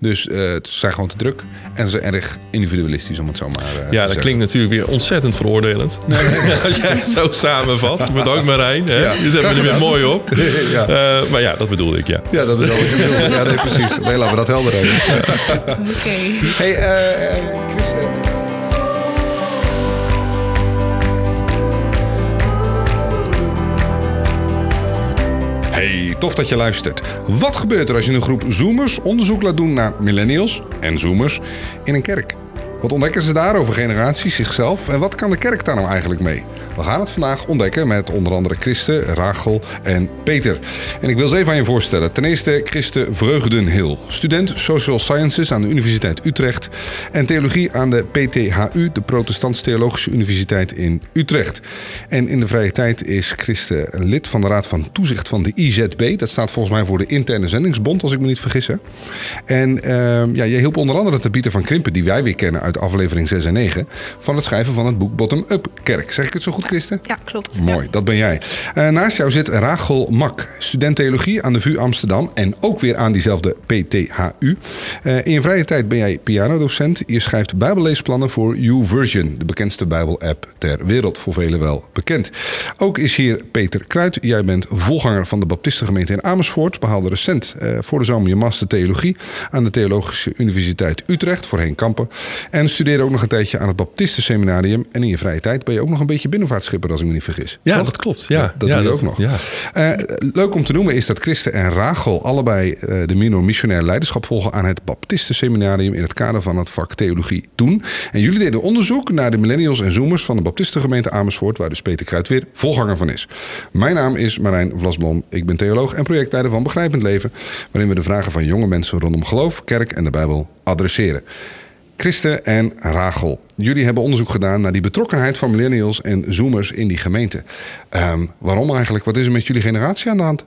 Dus uh, ze zijn gewoon te druk. En ze zijn erg individualistisch, om het zo maar uh, Ja, dat klinkt natuurlijk weer ontzettend veroordelend. Nee, nee. Als jij het zo samenvat. Bedankt Marijn. Hè? Ja, je zet me er weer mooi op. ja. Uh, maar ja, dat bedoelde ik, ja. Ja, dat bedoelde ik. Ja, nee, precies. Nee, laten we dat helder hebben. Oké. Okay. Hey, Christen. Tof dat je luistert. Wat gebeurt er als je een groep Zoomers onderzoek laat doen naar millennials en Zoomers in een kerk? Wat ontdekken ze daar over generaties, zichzelf en wat kan de kerk daar nou eigenlijk mee? We gaan het vandaag ontdekken met onder andere Christen, Rachel en Peter. En ik wil ze even aan je voorstellen. Ten eerste Christen Vreugdenhil, student Social Sciences aan de Universiteit Utrecht en theologie aan de PTHU, de Protestants Theologische Universiteit in Utrecht. En in de vrije tijd is Christen lid van de Raad van Toezicht van de IZB. Dat staat volgens mij voor de Interne Zendingsbond, als ik me niet vergis. En uh, ja, je hielp onder andere te Pieter van Krimpen, die wij weer kennen uit aflevering 6 en 9, van het schrijven van het boek Bottom Up Kerk. Zeg ik het zo goed, Christen? Ja, klopt. Mooi, dat ben jij. Uh, naast jou zit Rachel Mak, student theologie aan de VU Amsterdam en ook weer aan diezelfde PTHU. Uh, eh, in je vrije tijd ben jij pianodocent. Je schrijft bijbelleesplannen voor YouVersion, de bekendste bijbelapp ter wereld, voor velen wel bekend. Ook is hier Peter Kruid. Jij bent volganger van de Baptistengemeente in Amersfoort. Behaalde recent uh, voor de zomer je master theologie aan de Theologische Universiteit Utrecht, voorheen Kampen. En studeerde ook nog een tijdje aan het Baptistenseminarium. En in je vrije tijd ben je ook nog een beetje binnenvaartschipper, als ik me niet vergis. Ja, dat klopt. Ja, dat ja, doe je dat, ook nog. Ja. Uh, leuk om te noemen is dat Christen en Rachel allebei uh, de Mino Missionair Leiderschap volgen aan het Baptistenseminarium in het kader van het vak Theologie doen. En jullie deden onderzoek naar de millennials en zoomers van de Baptistengemeente Amersfoort, waar dus Peter Kruid weer volganger van is. Mijn naam is Marijn Vlasblom. Ik ben theoloog en projectleider van Begrijpend Leven, waarin we de vragen van jonge mensen rondom geloof, kerk en de Bijbel adresseren. Christen en Rachel. Jullie hebben onderzoek gedaan naar die betrokkenheid van millennials en zoomers in die gemeente. Um, waarom eigenlijk? Wat is er met jullie generatie aan de hand?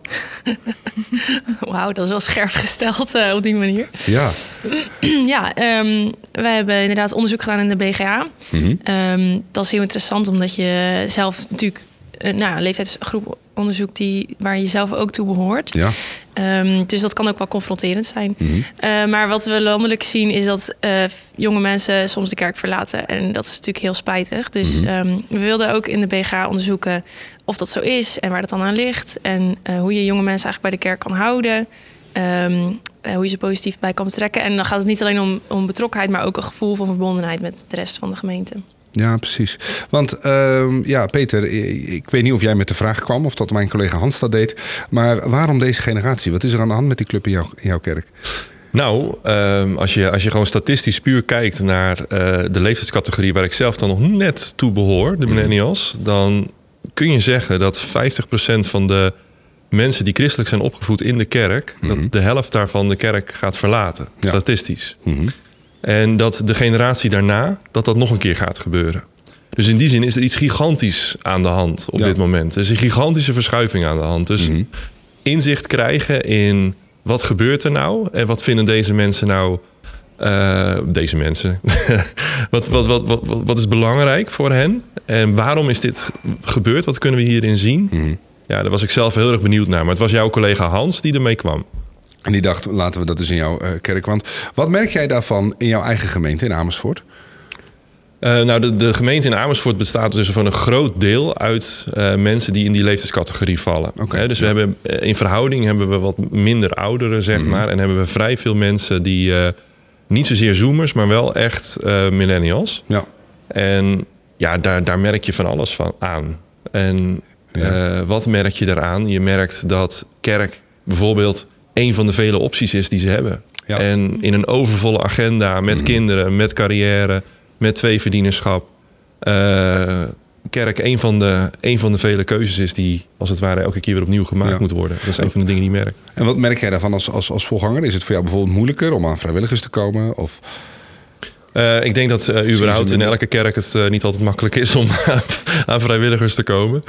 Wauw, dat is wel scherp gesteld uh, op die manier. Ja. ja, um, wij hebben inderdaad onderzoek gedaan in de BGA. Mm -hmm. um, dat is heel interessant, omdat je zelf natuurlijk uh, nou, leeftijdsgroep onderzoek die, waar je zelf ook toe behoort. Ja. Um, dus dat kan ook wel confronterend zijn. Mm -hmm. uh, maar wat we landelijk zien is dat uh, jonge mensen soms de kerk verlaten. En dat is natuurlijk heel spijtig. Dus mm -hmm. um, we wilden ook in de BGA onderzoeken of dat zo is en waar dat dan aan ligt. En uh, hoe je jonge mensen eigenlijk bij de kerk kan houden. Um, hoe je ze positief bij kan betrekken. En dan gaat het niet alleen om, om betrokkenheid, maar ook een gevoel van verbondenheid met de rest van de gemeente. Ja, precies. Want uh, ja, Peter, ik weet niet of jij met de vraag kwam of dat mijn collega Hans dat deed. Maar waarom deze generatie? Wat is er aan de hand met die club in, jou, in jouw kerk? Nou, um, als, je, als je gewoon statistisch puur kijkt naar uh, de leeftijdscategorie waar ik zelf dan nog net toe behoor, de millennials, mm. dan kun je zeggen dat 50% van de mensen die christelijk zijn opgevoed in de kerk, mm -hmm. dat de helft daarvan de kerk gaat verlaten, ja. statistisch. Mm -hmm. En dat de generatie daarna, dat dat nog een keer gaat gebeuren. Dus in die zin is er iets gigantisch aan de hand op ja. dit moment. Er is een gigantische verschuiving aan de hand. Dus mm -hmm. inzicht krijgen in wat gebeurt er nou en wat vinden deze mensen nou. Uh, deze mensen. wat, wat, wat, wat, wat is belangrijk voor hen? En waarom is dit gebeurd? Wat kunnen we hierin zien? Mm -hmm. Ja, daar was ik zelf heel erg benieuwd naar. Maar het was jouw collega Hans die ermee kwam. En die dacht, laten we dat eens in jouw uh, kerk. Want wat merk jij daarvan in jouw eigen gemeente in Amersfoort? Uh, nou, de, de, gemeente in Amersfoort bestaat dus van een groot deel uit uh, mensen die in die leeftijdscategorie vallen. Okay, He, dus ja. we hebben in verhouding hebben we wat minder ouderen, zeg mm -hmm. maar. En hebben we vrij veel mensen die uh, niet zozeer zoomers, maar wel echt millennials. Ja. En ja, daar, daar merk je van alles van aan. En ja. wat merk je daaraan? Je merkt dat kerk bijvoorbeeld een van de vele opties is die ze hebben. Ja. En in een overvolle agenda met mm. kinderen, met carrière, met tweeverdienerschap. Uh, kerk een van, de, een van de vele keuzes is die als het ware elke keer weer opnieuw gemaakt ja. moet worden. Dat is een van de dingen die je merkt. En wat merk jij daarvan als, als, als volganger? Is het voor jou bijvoorbeeld moeilijker om aan vrijwilligers te komen? Of... Uh, ik denk dat uh, überhaupt in elke kerk het uh, niet altijd makkelijk is om aan vrijwilligers te komen.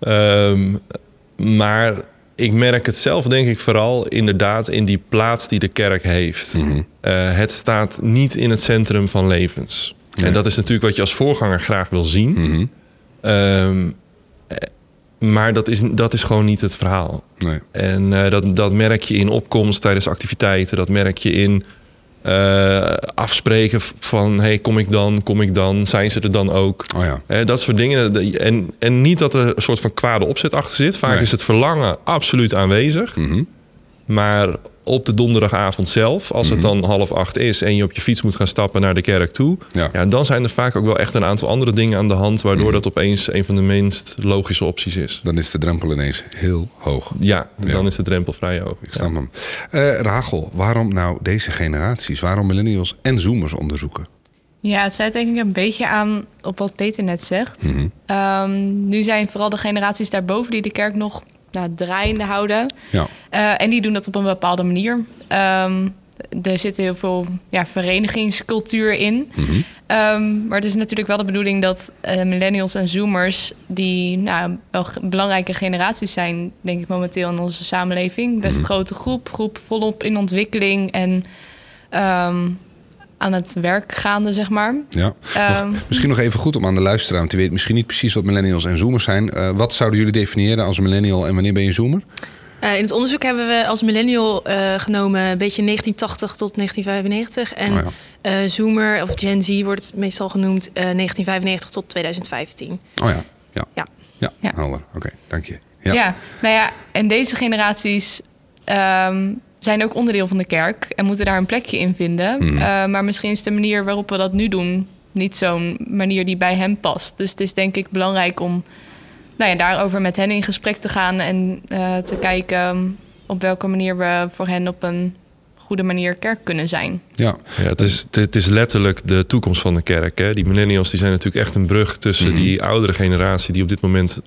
Um, maar ik merk het zelf denk ik vooral inderdaad in die plaats die de kerk heeft. Mhm. Mm -hmm. uh, het staat niet in het centrum van levens. Nee. En dat is natuurlijk wat je als voorganger graag wil zien. Mm -hmm. um, maar dat is, dat is gewoon niet het verhaal. Nee. En uh, dat, dat merk je in opkomst tijdens activiteiten. Dat merk je in Eh, afspreken van, hey, kom ik dan, kom ik dan, zijn ze er dan ook? Oh ja. Eh, dat soort dingen. En, en niet dat er een soort van kwade opzet achter zit. Vaak Nee. is het verlangen absoluut aanwezig. Mhm. Maar op de donderdagavond zelf, als het Mhm. dan half acht is en je op je fiets moet gaan stappen naar de kerk toe, Ja. ja. dan zijn er vaak ook wel echt een aantal andere dingen aan de hand, waardoor Mhm. dat opeens een van de minst logische opties is. Dan is de drempel ineens heel hoog. Ja, Ja. dan is de drempel vrij hoog. Ik snap hem. Eh, Rachel, waarom nou deze generaties? Waarom millennials en zoomers onderzoeken? Ja, het sluit denk ik een beetje aan op wat Peter net zegt. Mhm. Ehm, nu zijn vooral de generaties daarboven die de kerk nog nou, draaiende houden. Ja. Eh, en die doen dat op een bepaalde manier. Ehm, er zit heel veel ja, verenigingscultuur in. Mhm. Ehm, maar het is natuurlijk wel de bedoeling dat eh, millennials en zoomers... die nou, wel belangrijke generaties zijn, denk ik momenteel in onze samenleving. Best Mhm. grote groep, groep volop in ontwikkeling en ehm, aan het werk gaande, zeg maar. Ja. Ehm, Nog- misschien nog even goed om aan de luisteraar, want die weet misschien niet precies wat millennials en zoomers zijn. Eh, wat zouden jullie definiëren als millennial en wanneer ben je zoomer? Eh, in het onderzoek hebben we als millennial eh, genomen een beetje 1980 tot 1995. En Oh ja. eh, Zoomer of Gen Z wordt het meestal genoemd eh, 1995 tot 2015. Oh ja. Ja. Ja. Ja, Ja. helder. Oké, dank je. Ja. nou ja, en deze generaties ehm, zijn ook onderdeel van de kerk en moeten daar een plekje in vinden. Mhm. Eh, maar misschien is de manier waarop we dat nu doen niet zo'n manier die bij hen past. Dus het is denk ik belangrijk om nou ja, daarover met hen in gesprek te gaan en eh, te kijken op welke manier we voor hen op een goede manier kerk kunnen zijn. Ja. Ja, het, is, het is letterlijk de toekomst van de kerk. Hè. Die millennials die zijn natuurlijk echt een brug tussen Mhm. die oudere generatie die op dit moment,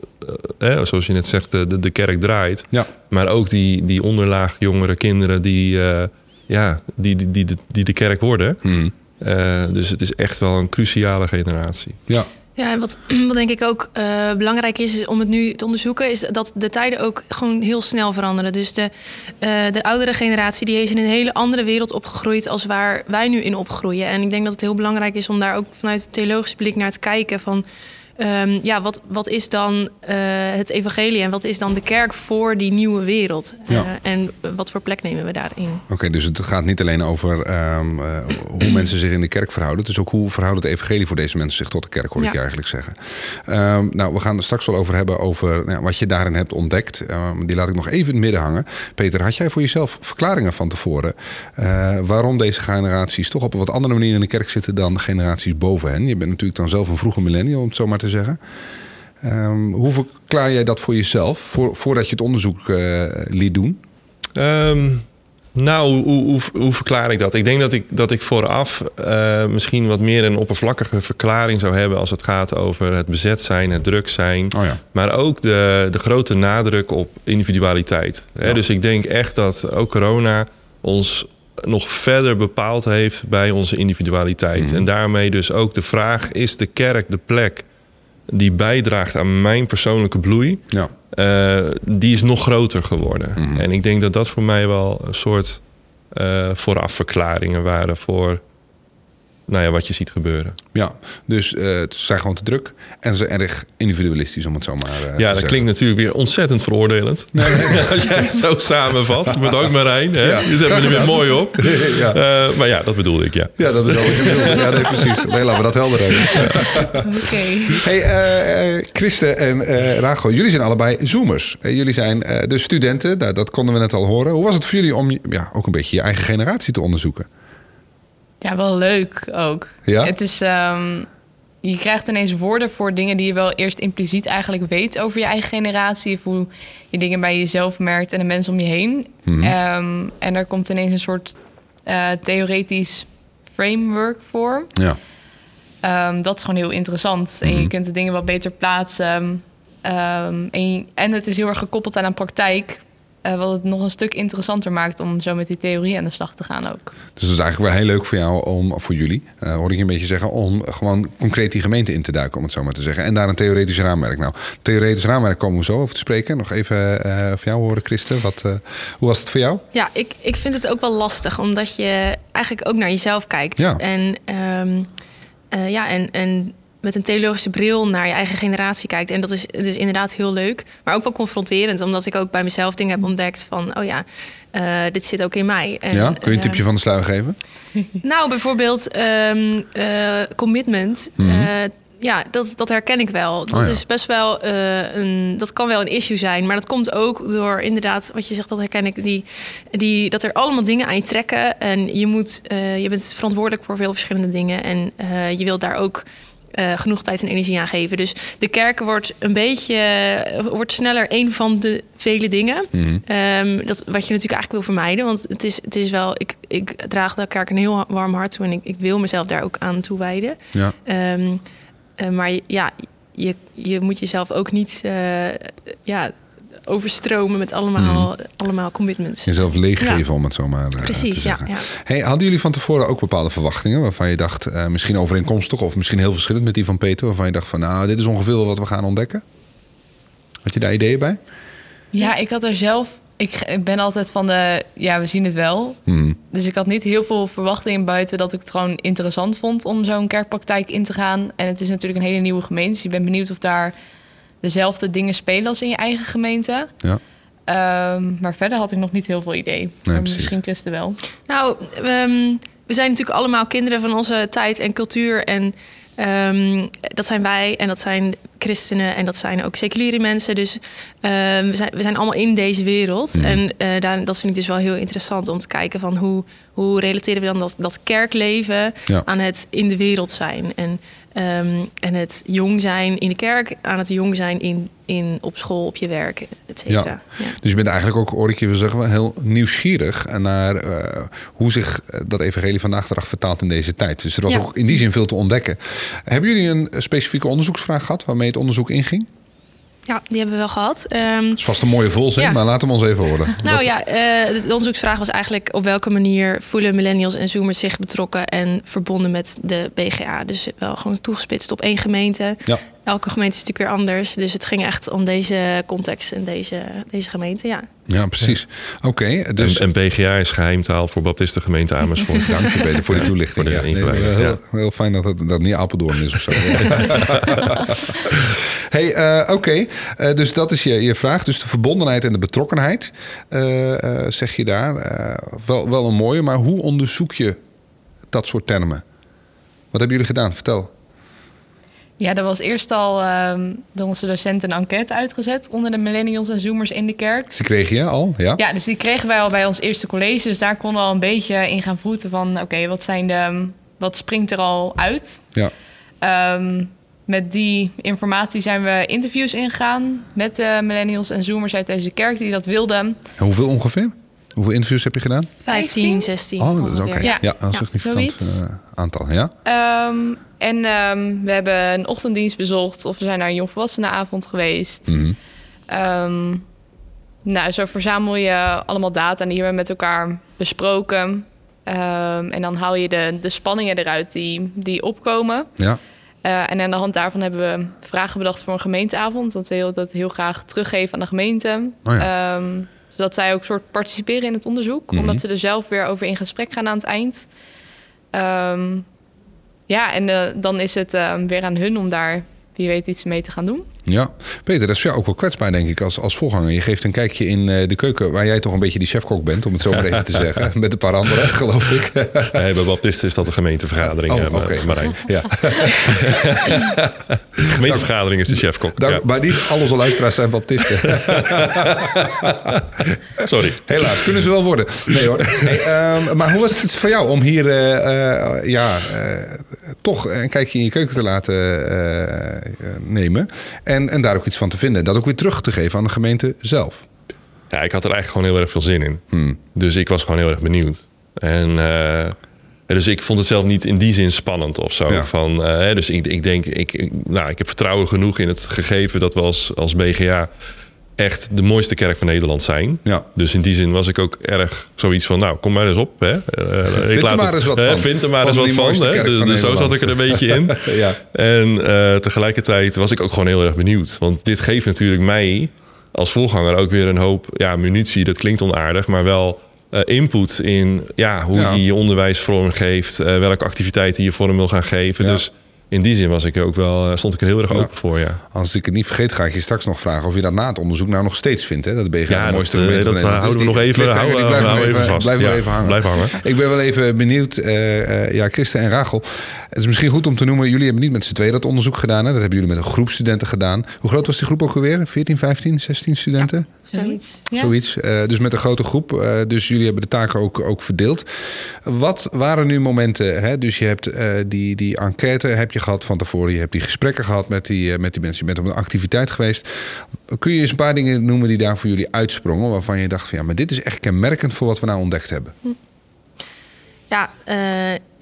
eh, eh, zoals je net zegt, de, de kerk draait. Ja. Maar ook die, die onderlaag jongere kinderen die, eh, ja, die, die, die, die de kerk worden. Mhm. Eh, dus het is echt wel een cruciale generatie. Ja. Ja, en wat, wat denk ik ook eh, belangrijk is, om het nu te onderzoeken, is dat de tijden ook gewoon heel snel veranderen. Dus de, eh, de oudere generatie die is in een hele andere wereld opgegroeid als waar wij nu in opgroeien. En ik denk dat het heel belangrijk is om daar ook vanuit de theologische blik naar te kijken van. Ehm, ja, wat, wat is dan eh, het evangelie en wat is dan de kerk voor die nieuwe wereld? Ja. Eh, en wat voor plek nemen we daarin? Oké, dus het gaat niet alleen over ehm, eh, hoe mensen zich in de kerk verhouden. Het is ook hoe verhoudt het evangelie voor deze mensen zich tot de kerk, hoor ik je eigenlijk zeggen. Ehm, nou, we gaan er straks wel over hebben over nou, wat je daarin hebt ontdekt. Die laat ik nog even in het midden hangen. Peter, had jij voor jezelf verklaringen van tevoren waarom deze generaties toch op een wat andere manier in de kerk zitten dan de generaties boven hen? Je bent natuurlijk dan zelf een vroege millennial, om het zo maar te zeggen. Ehm, hoe verklaar jij dat voor jezelf, voor, voordat je het onderzoek eh, liet doen? Ehm, nou, hoe, hoe, hoe verklaar ik dat? Ik denk dat ik, dat ik vooraf eh, misschien wat meer een oppervlakkige verklaring zou hebben als het gaat over het bezet zijn, het druk zijn. Oh ja. Maar ook de, de grote nadruk op individualiteit. Hè? Ja. Dus ik denk echt dat ook corona ons nog verder bepaald heeft bij onze individualiteit. Mhm. En daarmee dus ook de vraag: is de kerk de plek die bijdraagt aan mijn persoonlijke bloei? Ja. Eh, die is nog groter geworden. Mhm. En ik denk dat dat voor mij wel een soort eh voorafverklaringen waren voor nou ja, wat je ziet gebeuren. Ja, dus eh, ze zijn gewoon te druk en ze zijn erg individualistisch, om het zo maar eh, te ja, dat zeggen. klinkt natuurlijk weer ontzettend veroordelend. Als jij het zo samenvat, met ook Marijn. Hè? Ja, Je zet me er weer mooi op. ja. Eh, maar ja, dat bedoelde ik, ja. ja, dat je bedoelt. Ja, nee, precies. Nee, laten we dat helder hebben. Oké. Hey, eh, eh, Christen en eh Rachel, jullie zijn allebei Zoomers. Jullie zijn eh de studenten, nou, dat konden we net al horen. Hoe was het voor jullie om ja, ook een beetje je eigen generatie te onderzoeken? Ja, wel leuk ook. Ja? Het is, ehm, je krijgt ineens woorden voor dingen die je wel eerst impliciet eigenlijk weet over je eigen generatie. Of hoe je dingen bij jezelf merkt en de mensen om je heen. Mhm. Ehm, en er komt ineens een soort eh, theoretisch framework voor. Ja. Ehm, dat is gewoon heel interessant. En Mhm. je kunt de dingen wat beter plaatsen. En, en het is heel erg gekoppeld aan een praktijk. Eh, wat het nog een stuk interessanter maakt om zo met die theorie aan de slag te gaan ook. Dus het is eigenlijk wel heel leuk voor jou, om, voor jullie, eh hoorde ik je een beetje zeggen, om gewoon concreet die gemeente in te duiken, om het zo maar te zeggen. En daar een theoretisch raamwerk. Nou, theoretisch raamwerk komen we zo over te spreken. Nog even eh van jou horen, Christen. Wat, eh, hoe was het voor jou? Ja, ik, ik vind het ook wel lastig, omdat je eigenlijk ook naar jezelf kijkt. Ja. En, ehm, eh, ja, en, en met een theologische bril naar je eigen generatie kijkt. En dat is, dus inderdaad heel leuk, maar ook wel confronterend, omdat ik ook bij mezelf dingen heb ontdekt van, oh ja, uh, dit zit ook in mij. En, ja, kun je een tipje uh, van de sluier geven? Nou, bijvoorbeeld um, uh, commitment. Mm -hmm ja, dat, dat herken ik wel. Dat Oh ja. is best wel een. Dat kan wel een issue zijn. Maar dat komt ook door inderdaad, wat je zegt, dat herken ik. Die, die, dat er allemaal dingen aan je trekken. En je moet. Je bent verantwoordelijk voor veel verschillende dingen. En je wilt daar ook. Uh, genoeg tijd en energie aan geven. Dus de kerk wordt een beetje wordt sneller een van de vele dingen. Mhm. Mm -hmm. um, dat, wat je natuurlijk eigenlijk wil vermijden. Want het is, het is wel, ik, ik draag de kerk een heel warm hart toe en ik, ik wil mezelf daar ook aan toewijden. Ja. Um, uh, maar ja, je, je moet jezelf ook niet ja, overstromen met allemaal, mm. allemaal commitments. Jezelf leeggeven, ja. om het zo maar uh, Precies, te zeggen. Ja, ja. Hey, hadden jullie van tevoren ook bepaalde verwachtingen waarvan je dacht, uh, misschien overeenkomstig of misschien heel verschillend met die van Peter, waarvan je dacht van, nou, dit is ongeveer wat we gaan ontdekken? Had je daar ideeën bij? Ja, ik had er zelf. Ik ben altijd van de. Ja, we zien het wel. Mm. Dus ik had niet heel veel verwachtingen buiten dat ik het gewoon interessant vond om zo'n kerkpraktijk in te gaan. En het is natuurlijk een hele nieuwe gemeente. Dus je bent benieuwd of daar dezelfde dingen spelen als in je eigen gemeente. Ja. Um, maar verder had ik nog niet heel veel idee. Nee, misschien Christen wel. Nou, um, we zijn natuurlijk allemaal kinderen van onze tijd en cultuur. En um, dat zijn wij en dat zijn christenen en dat zijn ook seculiere mensen. Dus we, zijn, we zijn allemaal in deze wereld. Mhm. En uh, daar, dat vind ik dus wel heel interessant om te kijken van hoe, hoe relateren we dan dat, dat kerkleven Ja. aan het in de wereld zijn. En, um, en het jong zijn in de kerk aan het jong zijn in, in, op school, op je werk, et cetera. Ja. Ja. Dus je bent eigenlijk ook, hoor ik je wel zeggen, wel heel nieuwsgierig naar eh, hoe zich eh, dat evangelie vandaag de dag vertaalt in deze tijd. Dus er was Ja. ook in die zin veel te ontdekken. Hebben jullie een specifieke onderzoeksvraag gehad waarmee het onderzoek inging? Ja, die hebben we wel gehad. Dat is vast een mooie volzin, Ja. maar laat hem ons even horen. Nou Wat- ja, eh, de onderzoeksvraag was eigenlijk op welke manier voelen millennials en zoomers zich betrokken en verbonden met de BGA. Dus wel gewoon toegespitst op één gemeente. Ja. Elke gemeente is natuurlijk weer anders. Dus het ging echt om deze context en deze, deze gemeente. Ja. Ja, precies. Oké, dus... En, en BGA is geheimtaal voor Baptistengemeente Amersfoort. Dank je Peter voor die toelichting. Voor de Ja, nee, heel, ja. heel fijn dat het dat niet Apeldoorn is of zo. hey, eh, oké. Eh, dus dat is je, je vraag. Dus de verbondenheid en de betrokkenheid, eh, eh, zeg je daar. Eh, wel, wel een mooie, maar hoe onderzoek je dat soort termen? Wat hebben jullie gedaan? Vertel. Ja, er was eerst al ehm, door onze docent een enquête uitgezet onder de millennials en zoomers in de kerk. Ze kregen je al, ja? Ja, dus die kregen wij al bij ons eerste college. Dus daar konden we al een beetje in gaan voeten van... oké, wat zijn de, wat springt er al uit? Ja. Ehm, met die informatie zijn we interviews ingegaan... met de millennials en zoomers uit deze kerk die dat wilden. En hoeveel ongeveer? Hoeveel interviews heb je gedaan? 15, 16. Oh, dat is oké. Ja, Ja. dat is Ja, significant zoiets. eh, aantal. Ja? Ehm, en ehm, we hebben een ochtenddienst bezocht... of we zijn naar een jongvolwassenenavond geweest... Ehm, nou, zo verzamel je allemaal data en die hebben we met elkaar besproken. Ehm, en dan haal je de, de spanningen eruit die, die opkomen. ja. Eh, en aan de hand daarvan hebben we vragen bedacht voor een gemeenteavond. Want we heel, dat heel graag teruggeven aan de gemeente. Oh ja. Zodat zij ook soort participeren in het onderzoek. Mhm. Omdat ze er zelf weer over in gesprek gaan aan het eind. Ehm, ja, en eh, dan is het ehm, weer aan hun om daar, wie weet, iets mee te gaan doen. Ja, Peter, dat is jou ook wel kwetsbaar, denk ik, als, als voorganger. Je geeft een kijkje in eh, de keuken, waar jij toch een beetje die chefkok bent, om het zo maar even te zeggen. Met een paar anderen, geloof ik. Nee, bij Baptisten is dat een gemeentevergadering, Oh, eh, oké. Marijn. Ja. Gemeentevergadering is de chefkok. Ja. Maar niet al onze luisteraars zijn baptisten. Sorry. Helaas, kunnen ze wel worden. Nee hoor. Hey, ehm, maar hoe was het voor jou om hier eh, ja, toch een kijkje in je keuken te laten nemen? En, en daar ook iets van te vinden. Dat ook weer terug te geven aan de gemeente zelf. Ja, ik had er eigenlijk gewoon heel erg veel zin in. Hmm. Dus ik was gewoon heel erg benieuwd. En eh, dus ik vond het zelf niet in die zin spannend of zo. Ja. Van, eh, dus ik, ik denk, ik, ik- nou, ik heb vertrouwen genoeg in het gegeven dat we als, als BGA echt de mooiste kerk van Nederland zijn. Ja. Dus in die zin was ik ook erg zoiets van, nou, kom maar eens op. Hè. Eh, ik er maar het- eens wat van. Vind er maar eens wat van. hè. Dus, dus zo zat ik er een beetje in. Ja. En eh, tegelijkertijd was ik ook gewoon heel erg benieuwd. Want dit geeft natuurlijk mij als voorganger ook weer een hoop ja, munitie. Dat klinkt onaardig, maar wel input in ja, hoe Ja. je je onderwijs vormgeeft. eh welke activiteiten je vorm wil gaan geven. Ja. Dus in die zin was ik er ook wel, eh, stond ik er heel erg Ja. open voor, ja. Als ik het niet vergeet, ga ik je straks nog vragen of je dat na het onderzoek nou nog steeds vindt. Hè? Dat BGA Ja, de mooiste dat, eh, gemeente dat, eh, is. houden we nog even- cliffhanger, die houden- even vast. Blijf Ja, even hangen. blijf hangen. Ik ben wel even benieuwd. eh, eh, ja, Christen en Rachel. Het is misschien goed om te noemen, jullie hebben niet met z'n tweeën dat onderzoek gedaan. Hè? Dat hebben jullie met een groep studenten gedaan. Hoe groot was die groep ook alweer? 14, 15, 16 studenten? Zoiets. Ja. Zoiets. Eh, dus met een grote groep. Eh, dus jullie hebben de taken ook, ook verdeeld. Wat waren nu momenten? Hè? Dus je hebt eh, die, die enquête heb je gehad van tevoren. Je hebt die gesprekken gehad met die, eh, met die mensen. Je bent op een activiteit geweest. Kun je eens een paar dingen noemen die daar voor jullie uitsprongen? Waarvan je dacht van ja, maar dit is echt kenmerkend voor wat we nou ontdekt hebben. Ja, eh,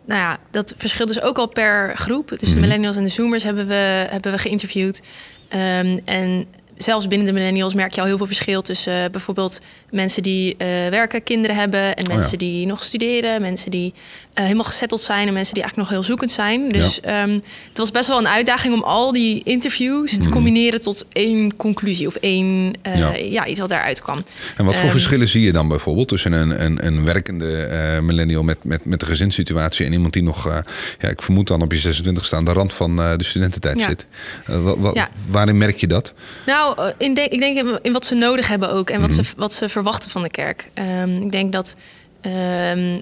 nou ja, dat verschilt dus ook al per groep. Dus Mhm. de millennials en de zoomers hebben we, hebben we geïnterviewd. Ehm, en zelfs binnen de millennials merk je al heel veel verschil tussen eh, bijvoorbeeld mensen die eh, werken, kinderen hebben en Oh ja. mensen die nog studeren, mensen die eh, helemaal gezetteld zijn en mensen die eigenlijk nog heel zoekend zijn. Dus ehm, het was best wel een uitdaging om al die interviews te combineren tot één conclusie of één Mhm. Ja. ja. iets wat daaruit kwam. En wat voor Ehm, verschillen zie je dan bijvoorbeeld tussen een, een, een werkende millennial met, met, met de gezinssituatie en iemand die nog, ja, ik vermoed dan op je 26 staan, de rand van de studententijd zit? Wa- wa- Ja. Waarin merk je dat? Nou, eh, in de- ik denk in- wat ze nodig hebben ook en wat, Mhm. ze, wat ze verwachten van de kerk. Ehm, ik denk dat. ehm,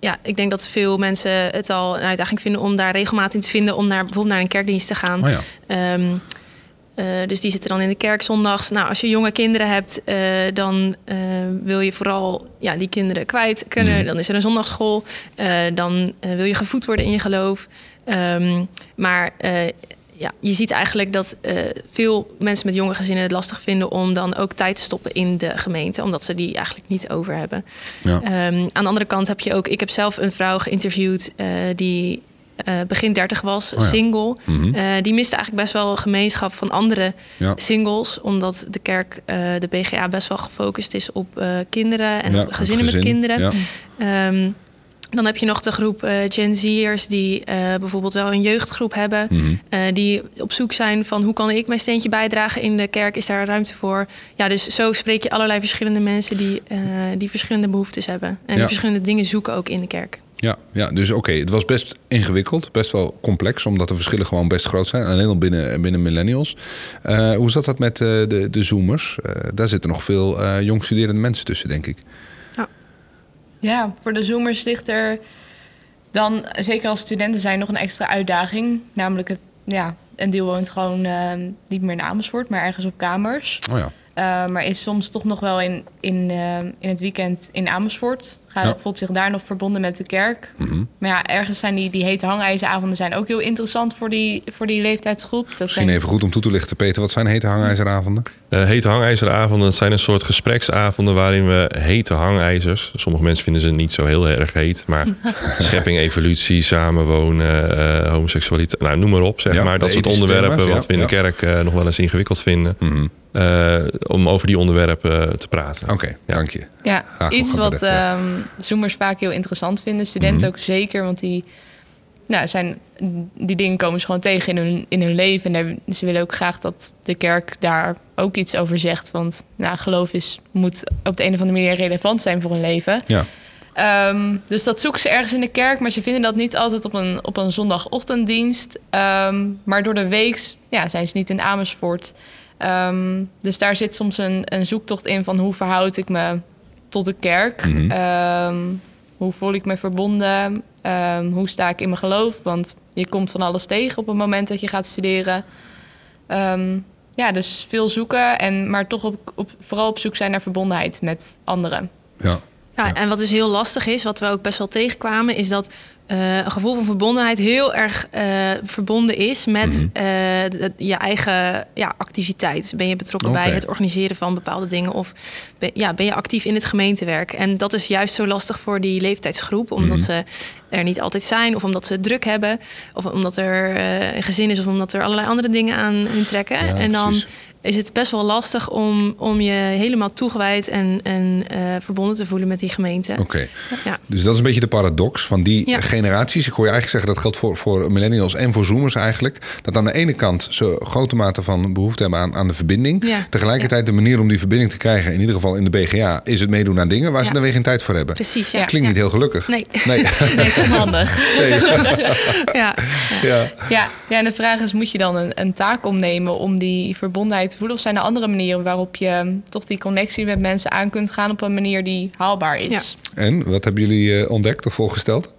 ja, ik denk dat veel mensen het al een uitdaging vinden om daar regelmatig in te vinden, om naar bijvoorbeeld naar een kerkdienst te gaan. Oh ja. Ehm, eh, dus die zitten dan in de kerk zondags. Nou, als je jonge kinderen hebt, eh, dan wil je vooral ja, die kinderen kwijt kunnen. Mhm. Dan is er een zondagschool. Dan wil je gevoed worden in je geloof. Maar ja, je ziet eigenlijk dat eh, veel mensen met jonge gezinnen het lastig vinden om dan ook tijd te stoppen in de gemeente, omdat ze die eigenlijk niet over hebben. Ja. Ehm, aan de andere kant heb je ook, ik heb zelf een vrouw geïnterviewd eh, die eh, begin 30 was, Oh ja. single. Mhm. Die miste eigenlijk best wel een gemeenschap van andere Ja. singles, omdat de kerk, de BGA, best wel gefocust is op kinderen en Ja, op het gezinnen met kinderen. Ja. Dan heb je nog de groep eh, Gen Z'ers die eh, bijvoorbeeld wel een jeugdgroep hebben. Mhm. eh, die op zoek zijn van hoe kan ik mijn steentje bijdragen in de kerk? Is daar ruimte voor? Ja, dus zo spreek je allerlei verschillende mensen die, die verschillende behoeftes hebben. En Ja. die verschillende dingen zoeken ook in de kerk. Ja, ja, dus oké, het was best ingewikkeld, best wel complex, omdat de verschillen gewoon best groot zijn. Alleen al binnen, binnen millennials. Hoe zat dat met de, de Zoomers? Daar zitten nog veel jong studerende mensen tussen, denk ik. Ja, voor de Zoomers ligt er dan, zeker als studenten zijn, nog een extra uitdaging. Namelijk, het, ja, een deel woont gewoon eh, niet meer in Amersfoort, maar ergens op kamers. Oh ja, Eh, maar is soms toch nog wel in, in, eh, in het weekend in Amersfoort. Gaat, Ja. Voelt zich daar nog verbonden met de kerk. Mhm. Maar ja, ergens zijn die, die hete hangijzeravonden zijn ook heel interessant voor die, voor die leeftijdsgroep. Dat Misschien zijn, even goed om toe te lichten, Peter. Wat zijn hete hangijzeravonden? Eh, hete hangijzeravonden, dat zijn een soort gespreksavonden waarin we hete hangijzers, sommige mensen vinden ze niet zo heel erg heet, maar schepping, evolutie, samenwonen, eh, homoseksualiteit, nou noem maar op, zeg Ja, maar. Dat soort onderwerpen thema's, wat we in de kerk eh, nog wel eens ingewikkeld vinden, Mhm. Eh, om over die onderwerpen eh, te praten. Oké, dank je. ja, Graag iets wat ehm, Zoomers vaak heel interessant vinden. Studenten Mhm. ook zeker, want die, nou, zijn, die dingen komen ze gewoon tegen in hun, in hun leven. En daar- ze willen ook graag dat de kerk daar ook iets over zegt. Want nou, geloof is, moet op de een of andere manier relevant zijn voor hun leven. Ja, Ehm, dus dat zoeken ze ergens in de kerk, maar ze vinden dat niet altijd op een, op een zondagochtenddienst. Ehm, maar door de week ja, zijn ze niet in Amersfoort. Ehm, dus daar zit soms een, een zoektocht in van hoe verhoud ik me tot de kerk? Mhm. Ehm, hoe voel ik me verbonden? Ehm, hoe sta ik in mijn geloof? Want je komt van alles tegen op het moment dat je gaat studeren. Ja, dus veel zoeken, en, maar toch op, op, vooral op zoek zijn naar verbondenheid met anderen. ja. Ja, en wat dus heel lastig is, wat we ook best wel tegenkwamen, is dat eh, een gevoel van verbondenheid heel erg eh, verbonden is met Mhm. eh, de- je eigen ja, activiteit. Ben je betrokken bij het organiseren van bepaalde dingen of ben, ja, ben je actief in het gemeentewerk? En dat is juist zo lastig voor die leeftijdsgroep, omdat Mhm. ze er niet altijd zijn of omdat ze het druk hebben of omdat er een gezin is of omdat er allerlei andere dingen aan hun trekken. Ja, en dan precies. Is het best wel lastig om, om je helemaal toegewijd en, en eh, verbonden te voelen met die gemeente. Oké. Ja. Dus dat is een beetje de paradox van die Ja. generaties. Ik hoor je eigenlijk zeggen dat geldt voor, voor millennials en voor zoomers eigenlijk. Dat aan de ene kant ze grote mate van behoefte hebben aan, aan de verbinding. Ja. Tegelijkertijd de manier om die verbinding te krijgen, in ieder geval in de BGA, is het meedoen aan dingen waar ze dan weer geen tijd voor hebben. Precies, ja. Klinkt niet heel gelukkig. Nee. Nee. Nee, is onhandig. Ja. ja. Ja, ja, en de vraag is, moet je dan een, een taak opnemen om die verbondenheid te voelen? Of zijn er andere manieren waarop je hm, toch die connectie met mensen aan kunt gaan op een manier die haalbaar is? En wat hebben jullie eh, ontdekt of voorgesteld?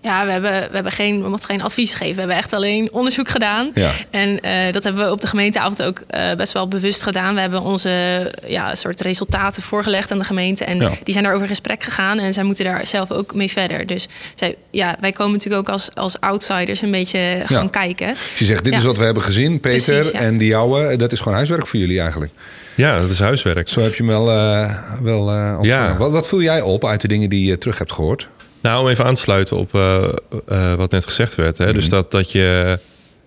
Ja, we hebben, we hebben geen, we mochten geen advies geven. We hebben echt alleen onderzoek gedaan. Ja. En eh, dat hebben we op de gemeenteavond ook eh, best wel bewust gedaan. We hebben onze ja, soort resultaten voorgelegd aan de gemeente. En Ja. die zijn daar over in gesprek gegaan. En zij moeten daar zelf ook mee verder. Dus zij, ja, wij komen natuurlijk ook als, als outsiders een beetje gaan Ja. kijken. Dus je zegt, dit Ja. is wat we hebben gezien, Peter, Precies, ja. en die jouwe. Dat is gewoon huiswerk voor jullie eigenlijk. Ja, dat is huiswerk. Zo heb je hem wel, eh, wel eh, ontvangen. Ja. Wat, wat voel jij op uit de dingen die je terug hebt gehoord? Nou, om even aan te sluiten op eh, eh, wat net gezegd werd. Hè? Dus dat, dat, je,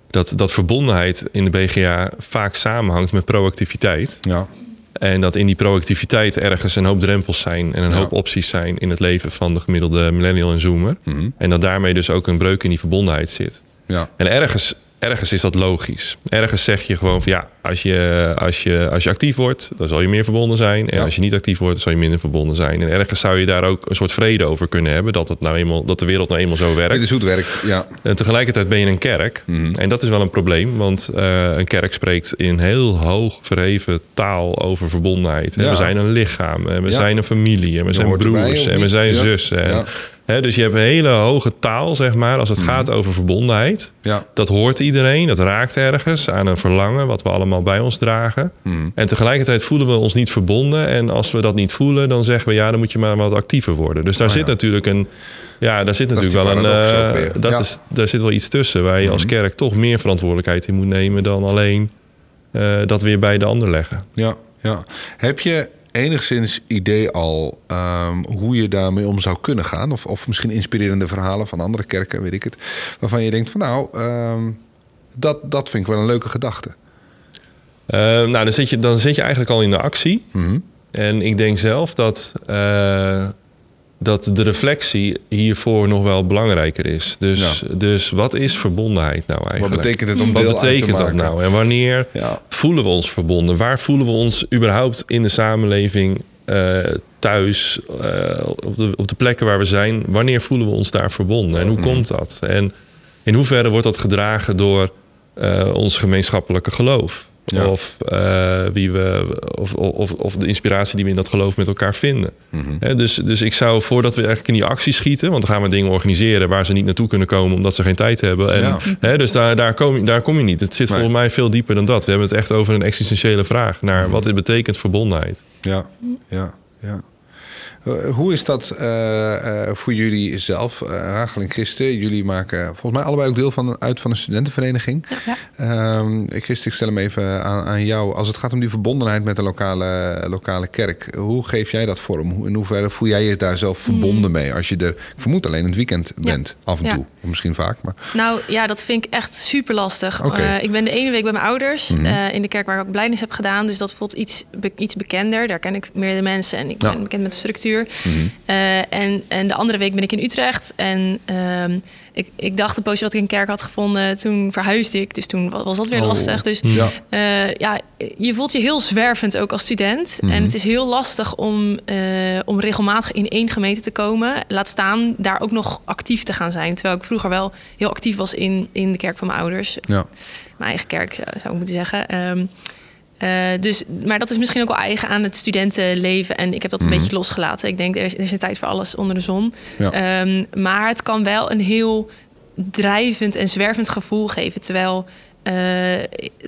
dat, dat verbondenheid in de BGA vaak samenhangt met proactiviteit. Ja. En dat in die proactiviteit ergens een hoop drempels zijn en een Ja. hoop opties zijn in het leven van de gemiddelde millennial en zoomer. Mhm. En dat daarmee dus ook een breuk in die verbondenheid zit. Ja. En ergens, ergens is dat logisch. Ergens zeg je gewoon van ja, als je, als je, als je actief wordt, dan zal je meer verbonden zijn. En Ja. als je niet actief wordt, dan zal je minder verbonden zijn. En ergens zou je daar ook een soort vrede over kunnen hebben. Dat, het nou eenmaal, dat de wereld nou eenmaal zo werkt. Dit is hoe het werkt. Ja. En tegelijkertijd ben je een kerk. Mhm. En dat is wel een probleem. Want eh, een kerk spreekt in heel hoog verheven taal over verbondenheid. En Ja. We zijn een lichaam. En we Ja. zijn een familie. En we Je zijn erbij, broers. en we zijn zussen. En, Dus je hebt een hele hoge taal, zeg maar, als het Mhm. gaat over verbondenheid. Ja. Dat hoort iedereen. Dat raakt ergens aan een verlangen wat we allemaal bij ons dragen. Mhm. En tegelijkertijd voelen we ons niet verbonden. En als we dat niet voelen, dan zeggen we ja, dan moet je maar wat actiever worden. Dus daar Oh, zit ja. natuurlijk een. Ja, daar zit Dat natuurlijk wel een. eh, dat Ja. is, daar zit wel iets tussen waar je als Mhm. kerk toch meer verantwoordelijkheid in moet nemen dan alleen eh, dat weer bij de ander leggen. Ja, ja. Heb je enigszins idee al ehm, hoe je daarmee om zou kunnen gaan? Of, of misschien inspirerende verhalen van andere kerken, weet ik het. Waarvan je denkt van nou, ehm, dat, dat vind ik wel een leuke gedachte. Eh, nou, dan zit, je, dan zit je eigenlijk al in de actie. Mhm. En ik denk zelf dat, eh, dat de reflectie hiervoor nog wel belangrijker is. Dus, dus wat is verbondenheid nou Wat eigenlijk? betekent het om Wat betekent te dat nou? En wanneer Ja. voelen we ons verbonden? Waar voelen we ons überhaupt in de samenleving eh, thuis? eh, op, de, op de plekken waar we zijn? Wanneer voelen we ons daar verbonden? En hoe Mhm. komt dat? En in hoeverre wordt dat gedragen door eh, ons gemeenschappelijke geloof? Ja. Of, eh, wie we, of, of, of de inspiratie die we in dat geloof met elkaar vinden. Mhm. Dus, dus ik zou voordat we eigenlijk in die actie schieten, want dan gaan we dingen organiseren waar ze niet naartoe kunnen komen omdat ze geen tijd hebben. En, Ja. dus daar, daar, kom, je- daar kom je niet. Het zit Nee. volgens mij veel dieper dan dat. We hebben het echt over een existentiële vraag naar Mhm. wat het betekent verbondenheid. Ja, ja, ja. Eh, hoe is dat eh, eh, voor jullie zelf, Rachel en Christen? Jullie maken volgens mij allebei ook deel van, uit van een studentenvereniging. Ja. Ehm, Christen, ik stel hem even aan, aan jou. Als het gaat om die verbondenheid met de lokale, lokale kerk, hoe geef jij dat vorm? Hoe, in hoeverre voel jij je daar zelf verbonden mee? Als je er, ik vermoed alleen in het weekend bent, af en Ja. toe. Of misschien vaak, maar... Nou ja, dat vind ik echt super lastig. Ik ben de ene week bij mijn ouders Mhm. in de kerk waar ik ook blijnis heb gedaan. Dus dat voelt iets, be- iets bekender. Daar ken ik meer de mensen en ik ben bekend met de structuur. Mhm. Eh, en, en de andere week ben ik in Utrecht. En ehm, ik, ik dacht een poosje dat ik een kerk had gevonden. Toen verhuisde ik. Dus toen wa- was dat weer Oh. lastig. Dus Ja. eh, ja, je voelt je heel zwervend ook als student. Mhm. En het is heel lastig om, eh, om regelmatig in één gemeente te komen. Laat staan daar ook nog actief te gaan zijn. Terwijl ik vroeger wel heel actief was in, in de kerk van mijn ouders. Ja. Mijn eigen kerk zou, zou ik moeten zeggen. Ehm, eh, dus, maar dat is misschien ook wel eigen aan het studentenleven. En ik heb dat een Mhm. beetje losgelaten. Ik denk, er is, er is een tijd voor alles onder de zon. Ja. Ehm, maar het kan wel een heel drijvend en zwervend gevoel geven. Terwijl, eh,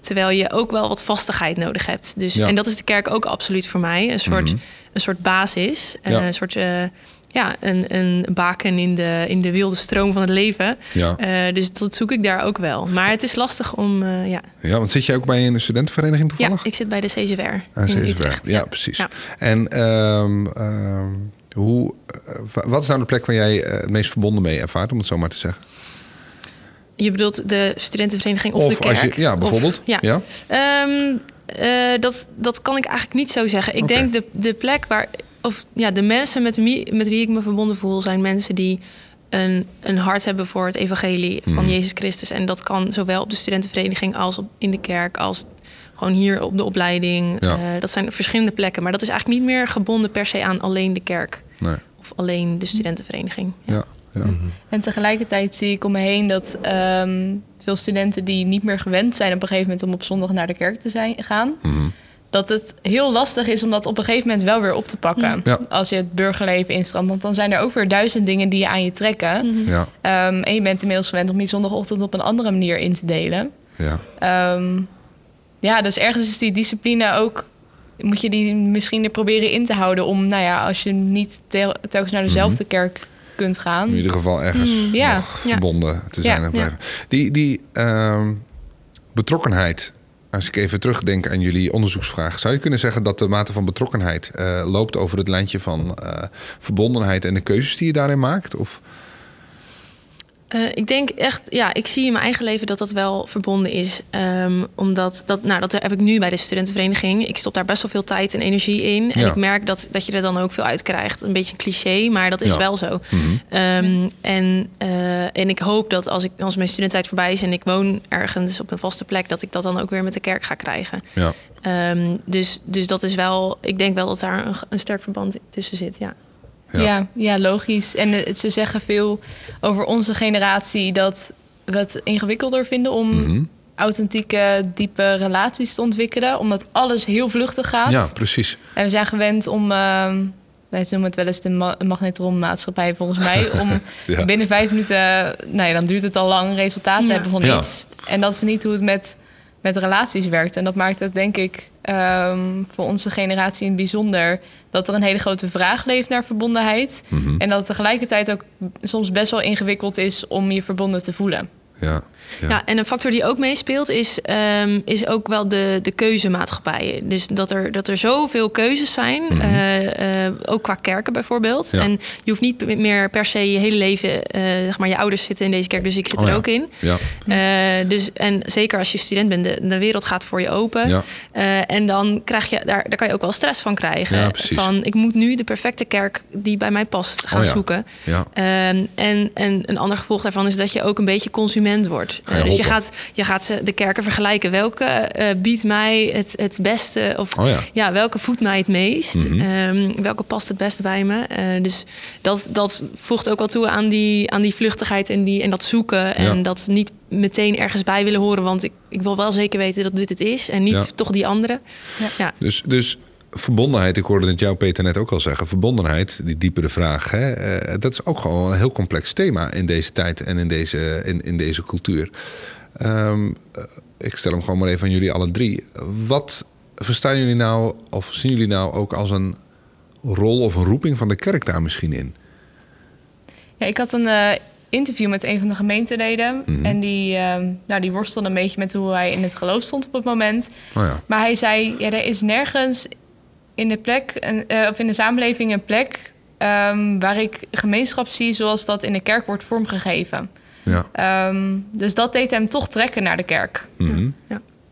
terwijl je ook wel wat vastigheid nodig hebt. Dus, Ja. En dat is de kerk ook absoluut voor mij. Een soort, Mhm. een soort basis. Ja. Een soort... eh, ja, een, een baken in de, in de wilde stroom van het leven. Ja. Eh, dus dat zoek ik daar ook wel. Maar het is lastig om... eh, ja. ja, want zit jij ook bij een studentenvereniging ja, toevallig? ik zit bij de CZWR Ah, CSWR. Utrecht. Ja, precies. Ja. En ehm, ehm, hoe, eh, wa- wat is nou de plek waar jij het meest verbonden mee ervaart, om het zo maar te zeggen? Je bedoelt de studentenvereniging of, de kerk? als je, ja, Of- bijvoorbeeld. ja. ja. Ehm, eh, dat, dat kan ik eigenlijk niet zo zeggen. Ik denk de, de plek waar. Of ja, de mensen met wie, met wie ik me verbonden voel zijn mensen die een, een hart hebben voor het evangelie van Mhm. Jezus Christus. En dat kan zowel op de studentenvereniging als op, in de kerk, als gewoon hier op de opleiding. Ja. Eh, dat zijn verschillende plekken. Maar dat is eigenlijk niet meer gebonden per se aan alleen de kerk Nee. of alleen de studentenvereniging. Ja. Ja. ja. En tegelijkertijd zie ik om me heen dat ehm, veel studenten die niet meer gewend zijn op een gegeven moment om op zondag naar de kerk te zijn, gaan, Mhm. Dat het heel lastig is om dat op een gegeven moment wel weer op te pakken. Ja. Als je het burgerleven instramt. Want dan zijn er ook weer duizend dingen die je aan je trekken. Ja. Ehm, en je bent inmiddels gewend om die zondagochtend op een andere manier in te delen. Ja. Ehm, ja, dus ergens is die discipline ook. Moet je die misschien er proberen in te houden om, nou ja, als je niet tel- telkens naar dezelfde kerk kunt gaan. In ieder geval ergens Mm, ja. nog Ja. verbonden te zijn. Die, die ehm, betrokkenheid, als ik even terugdenk aan jullie onderzoeksvraag... zou je kunnen zeggen dat de mate van betrokkenheid eh, loopt over het lijntje van eh, verbondenheid... en de keuzes die je daarin maakt? Of, Eh, ik denk echt, ja, ik zie in mijn eigen leven dat dat wel verbonden is. Ehm, omdat, dat, nou, dat heb ik nu bij de studentenvereniging. Ik stop daar best wel veel tijd en energie in. En Ja. ik merk dat, dat je er dan ook veel uit krijgt. Een beetje een cliché, maar dat is Ja. wel zo. Mhm. Ehm, en, eh, en ik hoop dat als, ik, als mijn studententijd voorbij is... en ik woon ergens op een vaste plek... dat ik dat dan ook weer met de kerk ga krijgen. Ja. Ehm, dus, dus dat is wel... Ik denk wel dat daar een, een sterk verband tussen zit, ja. Ja. Ja. Ja, logisch. En eh, ze zeggen veel over onze generatie dat we het ingewikkelder vinden om Mhm. authentieke, diepe relaties te ontwikkelen. Omdat alles heel vluchtig gaat. ja, precies. En we zijn gewend om, ehm nee, ze noemen het wel eens de ma- magnetronmaatschappij volgens mij, om Ja. binnen vijf minuten, nee, dan duurt het al lang, resultaat te Ja. hebben van Ja. iets. En dat is niet hoe het met, met relaties werkt. En dat maakt het denk ik ehm, voor onze generatie in het bijzonder dat er een hele grote vraag leeft naar verbondenheid. Mhm. En dat het tegelijkertijd ook soms best wel ingewikkeld is om je verbonden te voelen. Ja. Ja. Ja. en een factor die ook meespeelt is, ehm, is ook wel de, de keuzemaatschappijen. Dus dat er, dat er zoveel keuzes zijn, eh, eh, ook qua kerken bijvoorbeeld. Mhm. Ja. En je hoeft niet meer per se je hele leven, eh, zeg maar, je ouders zitten in deze kerk, dus ik zit Oh er ja. ook in. Ja. Dus, en zeker als je student bent, de, de wereld gaat voor je open. Ja. En dan krijg je, daar, daar kan je ook wel stress van krijgen. Van, ik moet nu de perfecte kerk die bij mij past gaan Oh zoeken. Ja. Ehm, en, en een ander gevolg daarvan is dat je ook een beetje consument wordt. Eh, dus je gaat, je gaat ze, de kerken vergelijken. Welke eh, biedt mij het, het beste? Of Oh ja. welke voedt mij het meest? Mhm. Ehm, welke past het beste bij me? Eh, dus dat, dat voegt ook wel toe aan die, aan die vluchtigheid en, die, en dat zoeken. En Ja. dat niet meteen ergens bij willen horen. Want ik, ik wil wel zeker weten dat dit het is. En niet Ja. toch die andere. Ja. Ja. Dus, dus verbondenheid, ik hoorde het jou Peter net ook al zeggen. Verbondenheid, die diepere vraag. Hè, eh, dat is ook gewoon een heel complex thema in deze tijd en in deze, in, in deze cultuur. Ehm, eh, ik stel hem gewoon maar even aan jullie alle drie. Wat verstaan jullie nou, of zien jullie nou ook als een rol of een roeping van de kerk daar misschien in? Ja, ik had een eh, interview met een van de gemeenteleden. Mhm. En die, ehm, nou, die worstelde een beetje met hoe hij in het geloof stond op het moment. Oh ja. Maar hij zei, ja, er is nergens in de plek, een, eh, of in de samenleving een plek ehm, waar ik gemeenschap zie zoals dat in de kerk wordt vormgegeven. Ja. Ehm, dus dat deed hem toch trekken naar de kerk. Mhm.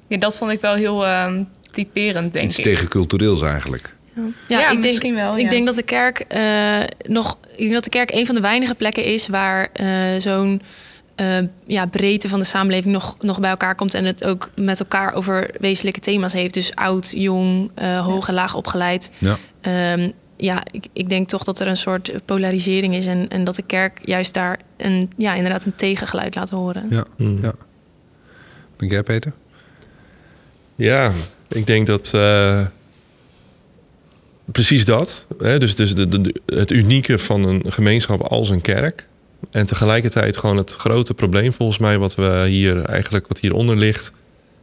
Ja, dat vond ik wel heel ehm, typerend, denk Iets ik. tegencultureels eigenlijk. Ja, Ja, ik denk, misschien wel, Ik ja. denk dat de kerk eh, nog. Ik denk dat de kerk een van de weinige plekken is waar eh, zo'n eh, ja, breedte van de samenleving nog, nog bij elkaar komt en het ook met elkaar over wezenlijke thema's heeft. Dus oud, jong, eh, hoog en laag opgeleid. Ja. Ehm, ja, ik, ik denk toch dat er een soort polarisering is en, en dat de kerk juist daar een, ja, inderdaad een tegengeluid laat horen. Ja. Mm. ja. Denk jij, Peter? Ja, ik denk dat eh, precies dat. Hè, dus dus de, de, de- het unieke van een gemeenschap als een kerk. En tegelijkertijd gewoon het grote probleem volgens mij wat we hier eigenlijk wat hieronder ligt.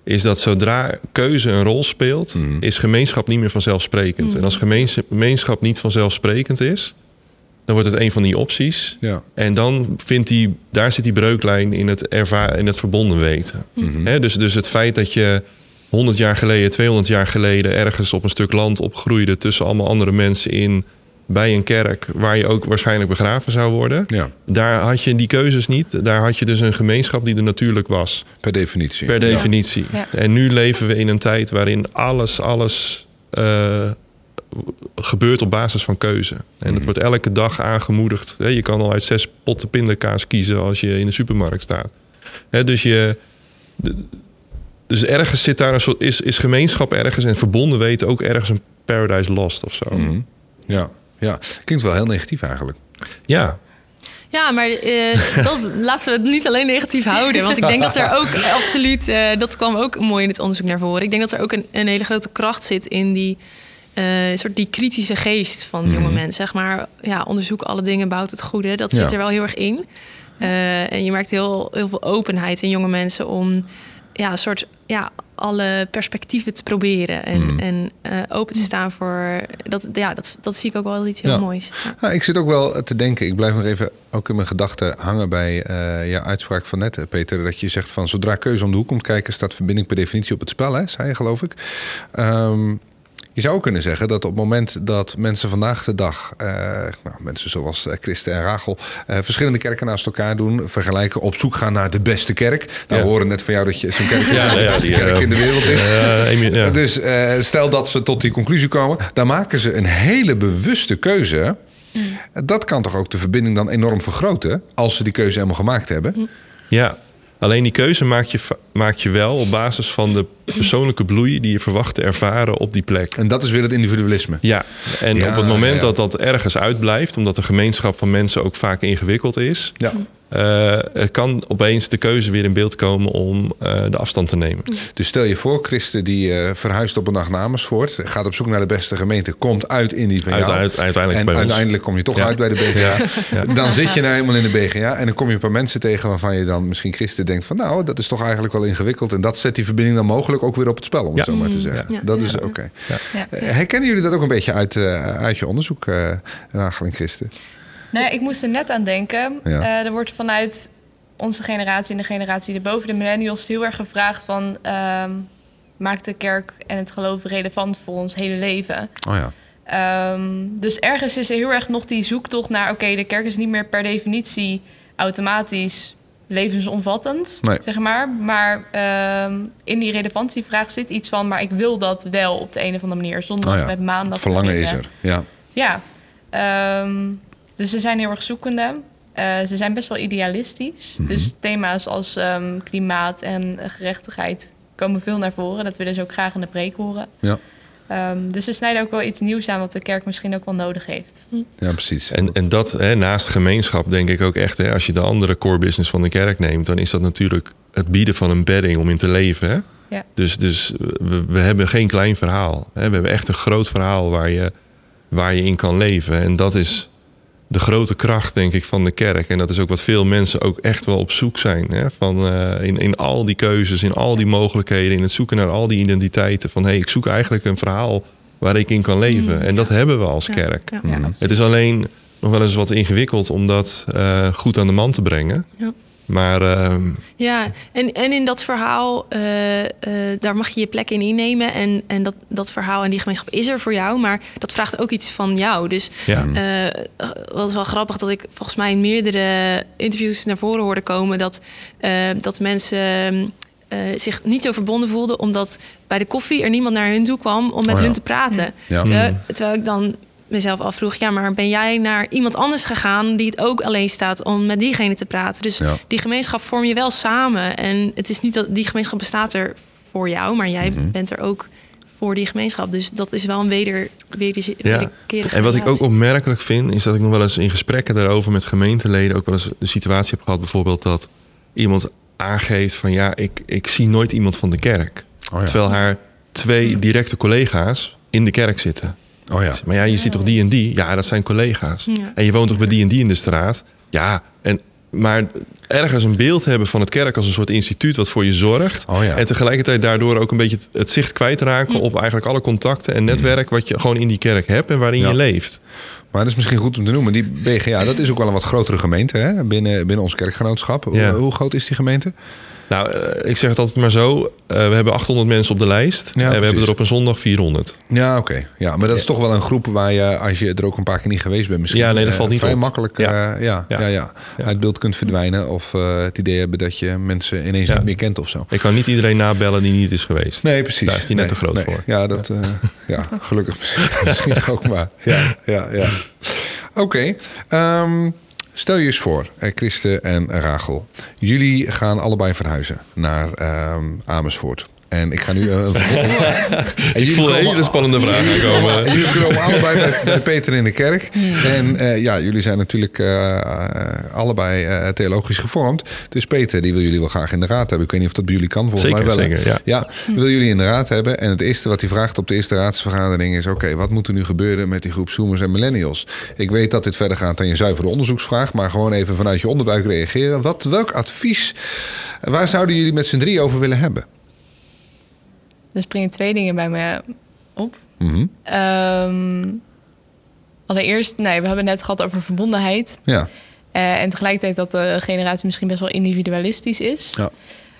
Is dat zodra keuze een rol speelt, Mhm. is gemeenschap niet meer vanzelfsprekend. En als gemeens- gemeenschap niet vanzelfsprekend is, dan wordt het een van die opties. Ja. En dan vindt die, daar zit die breuklijn in het, in het verbonden weten. Mhm. Hè, dus, dus het feit dat je 100 jaar geleden, 200 jaar geleden ergens op een stuk land opgroeide tussen allemaal andere mensen in bij een kerk waar je ook waarschijnlijk begraven zou worden. Ja. Daar had je die keuzes niet. Daar had je dus een gemeenschap die er natuurlijk was. Per definitie. Per definitie. Ja. En nu leven we in een tijd waarin alles, alles eh, gebeurt op basis van keuze. En het wordt elke dag aangemoedigd. Hè, Je kan al uit zes potten pindakaas kiezen als je in de supermarkt staat. Hè, dus je. Dus ergens zit daar een soort. Is, is gemeenschap ergens en verbonden weten ook ergens een paradise lost of zo. Mhm. Ja. Ja, klinkt wel heel negatief eigenlijk. Ja, Ja, maar eh, dat, laten we het niet alleen negatief houden. Want ik denk dat er ook absoluut, eh, dat kwam ook mooi in het onderzoek naar voren. Ik denk dat er ook een, een hele grote kracht zit in die, eh, soort die kritische geest van jonge mensen. Zeg maar, ja, onderzoek alle dingen, bouwt het goede. Dat zit Ja. er wel heel erg in. En je merkt heel, heel veel openheid in jonge mensen om ja, een soort ja, alle perspectieven te proberen. En, Mhm. en eh, open te staan voor. Dat, ja, dat, dat zie ik ook wel als iets heel Ja. moois. Ja. Ik zit ook wel te denken, ik blijf nog even ook in mijn gedachten hangen bij eh jouw uitspraak van net, eh, Peter. Dat je zegt van zodra keuze om de hoek komt kijken, staat verbinding per definitie op het spel, hè, zei je geloof ik. Ehm, je zou ook kunnen zeggen dat op het moment dat mensen vandaag de dag, eh, nou, mensen zoals eh, Christen en Rachel, eh, verschillende kerken naast elkaar doen, vergelijken, op zoek gaan naar de beste kerk. Nou, Ja. we horen net van jou dat je zo'n kerk Ja, de beste die, kerk in de wereld is. Dus eh, stel dat ze tot die conclusie komen, dan maken ze een hele bewuste keuze. Dat kan toch ook de verbinding dan enorm vergroten als ze die keuze helemaal gemaakt hebben. Ja, alleen die keuze maak je, maak je wel op basis van de persoonlijke bloei die je verwacht te ervaren op die plek. En dat is weer het individualisme. Ja, en Ja, op het moment ja. dat dat ergens uitblijft, omdat de gemeenschap van mensen ook vaak ingewikkeld is, Eh, kan opeens de keuze weer in beeld komen om eh, de afstand te nemen. Dus stel je voor, Christen die eh, verhuist op een dag Amersfoort, gaat op zoek naar de beste gemeente, komt uit in die van jou. Uiteindelijk- uiteindelijk en bij ons. uiteindelijk kom je toch Ja. uit bij de BGA. Ja, ja. Dan zit je nou helemaal in de BGA en dan kom je een paar mensen tegen waarvan je dan misschien Christen denkt van nou, dat is toch eigenlijk wel ingewikkeld. En dat zet die verbinding dan mogelijk ook weer op het spel, om het Ja. zo maar te zeggen. Ja. Dat Ja. is oké. Ja. Herkennen jullie dat ook een beetje uit, uit je onderzoek, uh, Rachel en Christen? Nou, ja, ik moest er net aan denken. Ja. Eh, er wordt vanuit onze generatie en de generatie erboven, de millennials, heel erg gevraagd van... ehm, maakt de kerk en het geloof relevant voor ons hele leven? Oh ja. Ehm, dus ergens is er heel erg nog die zoektocht naar... oké, de kerk is niet meer per definitie automatisch levensomvattend, Nee. zeg maar. Maar ehm, in die relevantievraag zit iets van... maar ik wil dat wel op de een of andere manier, zonder Oh ja. met maandag... Het verlangen is er. Ja. Ja, dus ze zijn heel erg zoekende. Eh, ze zijn best wel idealistisch. Mhm. Dus thema's als ehm, klimaat en gerechtigheid komen veel naar voren. Dat willen ze ook graag in de preek horen. Ja. Ehm, dus ze snijden ook wel iets nieuws aan wat de kerk misschien ook wel nodig heeft. ja, precies. En, en dat hè, naast gemeenschap denk ik ook echt, hè, als je de andere core business van de kerk neemt, dan is dat natuurlijk het bieden van een bedding om in te leven. Hè? Ja. Dus, dus we, we hebben geen klein verhaal. Hè? We hebben echt een groot verhaal waar je, waar je in kan leven. En dat is de grote kracht, denk ik, van de kerk. En dat is ook wat veel mensen ook echt wel op zoek zijn. Hè? Van, eh, in, in al die keuzes, in al die mogelijkheden, in het zoeken naar al die identiteiten. Van hé, hey, ik zoek eigenlijk een verhaal waar ik in kan leven. En dat hebben we als kerk. Ja. Ja, Het is alleen nog wel eens wat ingewikkeld om dat eh, goed aan de man te brengen. Ja. Maar ehm, Ja, en, en in dat verhaal, eh, eh, daar mag je je plek in innemen. En, en dat, dat verhaal en die gemeenschap is er voor jou. Maar dat vraagt ook iets van jou. Dus ja, eh wat is wel grappig dat ik volgens mij in meerdere interviews naar voren hoorde komen dat, eh, dat mensen eh, zich niet zo verbonden voelden, omdat bij de koffie er niemand naar hun toe kwam om met Oh ja. hun te praten. Ja. Terwijl, terwijl ik dan mezelf afvroeg, ja, maar ben jij naar iemand anders gegaan die het ook alleen staat om met diegene te praten? Dus Ja. die gemeenschap vorm je wel samen. En het is niet dat die gemeenschap bestaat er voor jou, maar jij Mhm. bent er ook voor die gemeenschap. Dus dat is wel een weder, weder, ja. wederkerige En wat ik ook opmerkelijk vind, is dat ik nog wel eens in gesprekken daarover met gemeenteleden ook wel eens de situatie heb gehad, bijvoorbeeld dat iemand aangeeft van ja, ik, ik zie nooit iemand van de kerk. Oh ja. Terwijl haar twee directe collega's in de kerk zitten. Oh ja. Maar ja, je ziet toch die en die? Ja, dat zijn collega's. Ja. En je woont toch bij die en die in de straat? Ja, en, maar ergens een beeld hebben van het kerk als een soort instituut wat voor je zorgt. Oh ja. En tegelijkertijd daardoor ook een beetje het, het zicht kwijtraken op eigenlijk alle contacten en netwerk wat je gewoon in die kerk hebt en waarin Ja. je leeft. Maar dat is misschien goed om te noemen. Die BGA, dat is ook wel een wat grotere gemeente hè? Binnen, binnen ons kerkgenootschap. Hoe-. Hoe, groot is die gemeente? Nou, eh, ik zeg het altijd maar zo. eh, we hebben 800 mensen op de lijst. en we precies. hebben er op een zondag 400. Ja, oké. Ja, maar dat is toch wel een groep waar je, als je er ook een paar keer niet geweest bent, misschien Ja, nee, dat eh, valt niet vrij op. makkelijk Ja. ja, ja. Ja. Uit beeld kunt verdwijnen. Of het idee hebben dat je mensen ineens niet meer kent of zo. Ik kan niet iedereen nabellen die niet is geweest. Nee, precies. Daar is die net Nee, te groot nee. voor. Ja, dat, ja, gelukkig misschien ook maar. Ja, ja, ja. Oké. ehm, stel je eens voor, eh, Christen en Rachel. Jullie gaan allebei verhuizen naar ehm, Amersfoort. En ik ga nu... eh, een en Ik voel een hele spannende vraag aankomen. En jullie komen allebei bij, bij Peter in de kerk. En eh, ja, jullie zijn natuurlijk eh, allebei eh, theologisch gevormd. Dus Peter, die wil jullie wel graag in de raad hebben. Ik weet niet of dat bij jullie kan, volgens Zeker, mij wel. zeker, ja. Ja, wil jullie in de raad hebben. En het eerste wat hij vraagt op de eerste raadsvergadering is... oké, wat moet er nu gebeuren met die groep Zoomers en Millennials? Ik weet dat dit verder gaat dan je zuivere onderzoeksvraag... maar gewoon even vanuit je onderbuik reageren. Wat, welk advies, waar zouden jullie met z'n drie over willen hebben? Er springen twee dingen bij me op. Mhm. Ehm, allereerst, nee, we hebben het net gehad over verbondenheid. Ja, Eh, en tegelijkertijd dat de generatie misschien best wel individualistisch is. ja.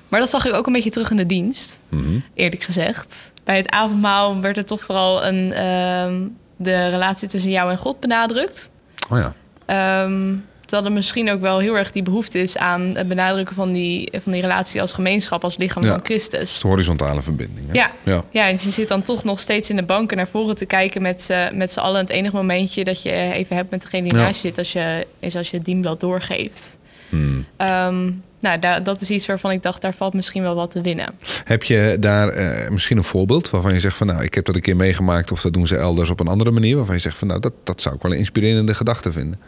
Maar dat zag ik ook een beetje terug in de dienst, Mhm. eerlijk gezegd. Bij het avondmaal werd er toch vooral een, ehm, de relatie tussen jou en God benadrukt. Oh ja. Ehm terwijl er misschien ook wel heel erg die behoefte is aan het benadrukken van die, van die relatie als gemeenschap, als lichaam Ja. van Christus. De horizontale verbinding. hè? Ja. ja. Ja, en je zit dan toch nog steeds in de banken naar voren te kijken met, z'n- met z'n allen. Het enige momentje dat je even hebt met degene die Ja. naast je zit, als je, is als je het dienblad doorgeeft. Hmm. Ehm, nou, da- dat is iets waarvan ik dacht, daar valt misschien wel wat te winnen. Heb je daar eh, misschien een voorbeeld waarvan je zegt van nou, ik heb dat een keer meegemaakt of dat doen ze elders op een andere manier, waarvan je zegt van nou, dat, dat zou ik wel een inspirerende gedachte vinden.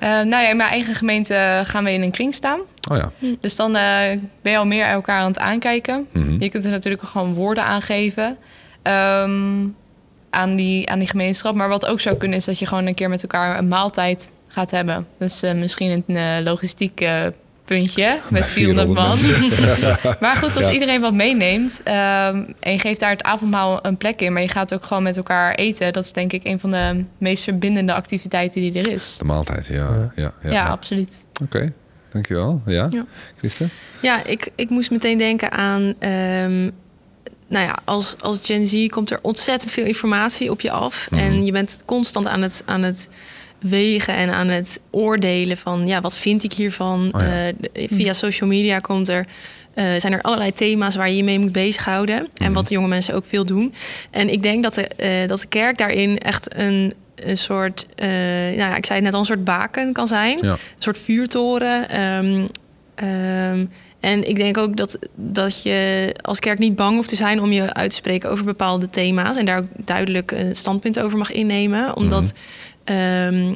Eh, nou ja, in mijn eigen gemeente gaan we in een kring staan. Oh ja. Dus dan eh, ben je al meer elkaar aan het aankijken. Mhm. Je kunt er natuurlijk gewoon woorden aan geven. ehm, aan, die, aan die gemeenschap. Maar wat ook zou kunnen is dat je gewoon een keer met elkaar een maaltijd gaat hebben. Dus eh, misschien een logistiek eh, puntje met 400 man. 400 maar goed, als Ja. iedereen wat meeneemt ehm, en je geeft daar het avondmaal een plek in, maar je gaat ook gewoon met elkaar eten. Dat is denk ik een van de meest verbindende activiteiten die er is. De maaltijd, ja. Ja, ja, Ja, absoluut. Oké, dankjewel. Ja, Ja. Christen? Ja, ik, ik moest meteen denken aan. ehm, nou ja, als, als Gen Z komt er ontzettend veel informatie op je af. Mhm. En je bent constant aan het, aan het wegen en aan het oordelen van ja, wat vind ik hiervan? Oh ja. Eh, via social media komt er. eh, zijn er allerlei thema's waar je je mee moet bezighouden. En Mhm. wat jonge mensen ook veel doen. En ik denk dat de, eh, dat de kerk daarin echt een, een soort, nou ja, ik zei het net al, een soort baken kan zijn. Ja. Een soort vuurtoren. Ehm, ehm, en ik denk ook dat, dat je als kerk niet bang hoeft te zijn om je uit te spreken over bepaalde thema's. En daar ook duidelijk een standpunt over mag innemen. Omdat, ehm,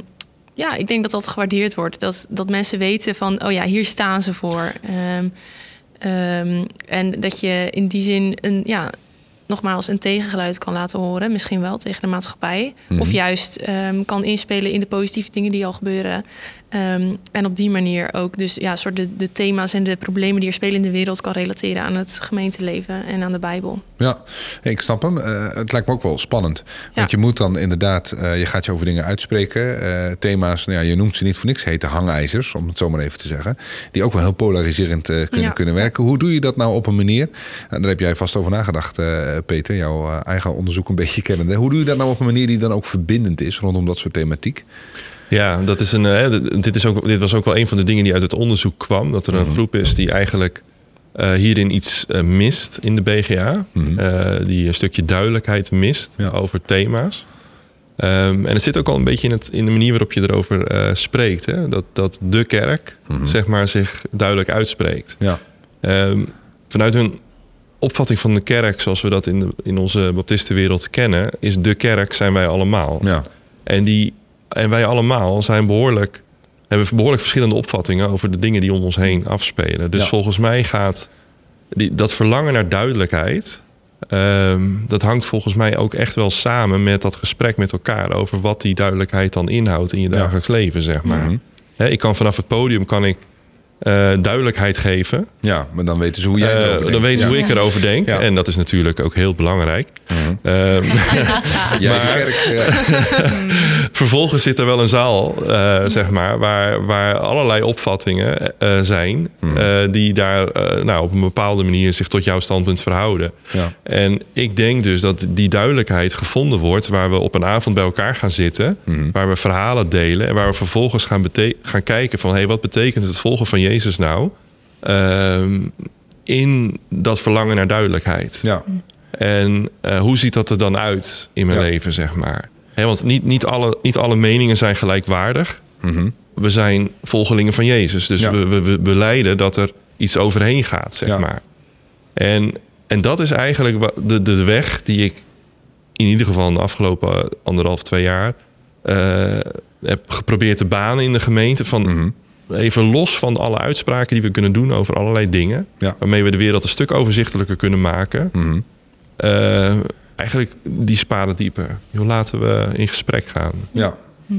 ja, ik denk dat dat gewaardeerd wordt. Dat, dat mensen weten van, oh ja, hier staan ze voor. Ehm, ehm, en dat je in die zin een, ja, nogmaals een tegengeluid kan laten horen. Misschien wel tegen de maatschappij. Mhm. Of juist ehm, kan inspelen in de positieve dingen die al gebeuren. Ehm, en op die manier ook dus ja, soort de, de thema's en de problemen die er spelen in de wereld kan relateren aan het gemeenteleven en aan de Bijbel. Ja, ik snap hem. Eh, het lijkt me ook wel spannend. Want je moet dan inderdaad, eh, je gaat je over dingen uitspreken. Eh, thema's, nou ja, je noemt ze niet voor niks, heten hangijzers, om het zo maar even te zeggen. Die ook wel heel polariserend kunnen, Ja. kunnen werken. Hoe doe je dat nou op een manier? En daar heb jij vast over nagedacht, Peter, jouw eigen onderzoek een beetje kennende. Hoe doe je dat nou op een manier die dan ook verbindend is rondom dat soort thematiek? Ja, dat is een, eh, d- dit, is ook, dit was ook wel een van de dingen die uit het onderzoek kwam. Dat er een Mhm. groep is die eigenlijk eh, hierin iets eh, mist in de BGA. Mhm. Die een stukje duidelijkheid mist Ja. over thema's. Ehm, en het zit ook al een beetje in, het, in de manier waarop je erover spreekt. Hè? Dat, dat de kerk Mhm. zeg maar, zich duidelijk uitspreekt. Ja, Ehm, vanuit hun opvatting van de kerk, zoals we dat in, de, in onze baptistenwereld kennen, is de kerk zijn wij allemaal. ja, En, die, en wij allemaal zijn behoorlijk, hebben behoorlijk verschillende opvattingen over de dingen die om ons heen afspelen. Dus Ja. volgens mij gaat die, dat verlangen naar duidelijkheid. ehm, dat hangt volgens mij ook echt wel samen met dat gesprek met elkaar over wat die duidelijkheid dan inhoudt in je Ja. dagelijks leven, zeg maar. Mhm. Ik kan vanaf het podium kan ik eh, duidelijkheid geven. ja, maar dan weten ze hoe jij Eh, erover denkt. dan weten ze Ja. hoe ik erover denk. Ja. En dat is natuurlijk ook heel belangrijk. Mhm. Ehm, Jij, Maar- kerk, ja. vervolgens zit er wel een zaal, eh, zeg maar, waar, waar allerlei opvattingen eh, zijn. Hmm. eh, die daar nou, op een bepaalde manier zich tot jouw standpunt verhouden. Ja. En ik denk dus dat die duidelijkheid gevonden wordt waar we op een avond bij elkaar gaan zitten, Hmm. waar we verhalen delen en waar we vervolgens gaan, gaan kijken van hey, wat betekent het volgen van Jezus nou? Ehm, in dat verlangen naar duidelijkheid. Ja. En hoe ziet dat er dan uit in mijn Ja. leven, zeg maar? Want niet, niet, alle, niet alle meningen zijn gelijkwaardig. Mhm. We zijn volgelingen van Jezus. Dus Ja. we, we, we beleiden dat er iets overheen gaat, zeg Ja. maar. En, en dat is eigenlijk de, de weg die ik in ieder geval de afgelopen anderhalf, twee jaar... eh, heb geprobeerd te banen in de gemeente. Van Mhm. even los van alle uitspraken die we kunnen doen over allerlei dingen... Ja. waarmee we de wereld een stuk overzichtelijker kunnen maken... Eh, eigenlijk die sparen dieper. Joh, laten we in gesprek gaan Ja.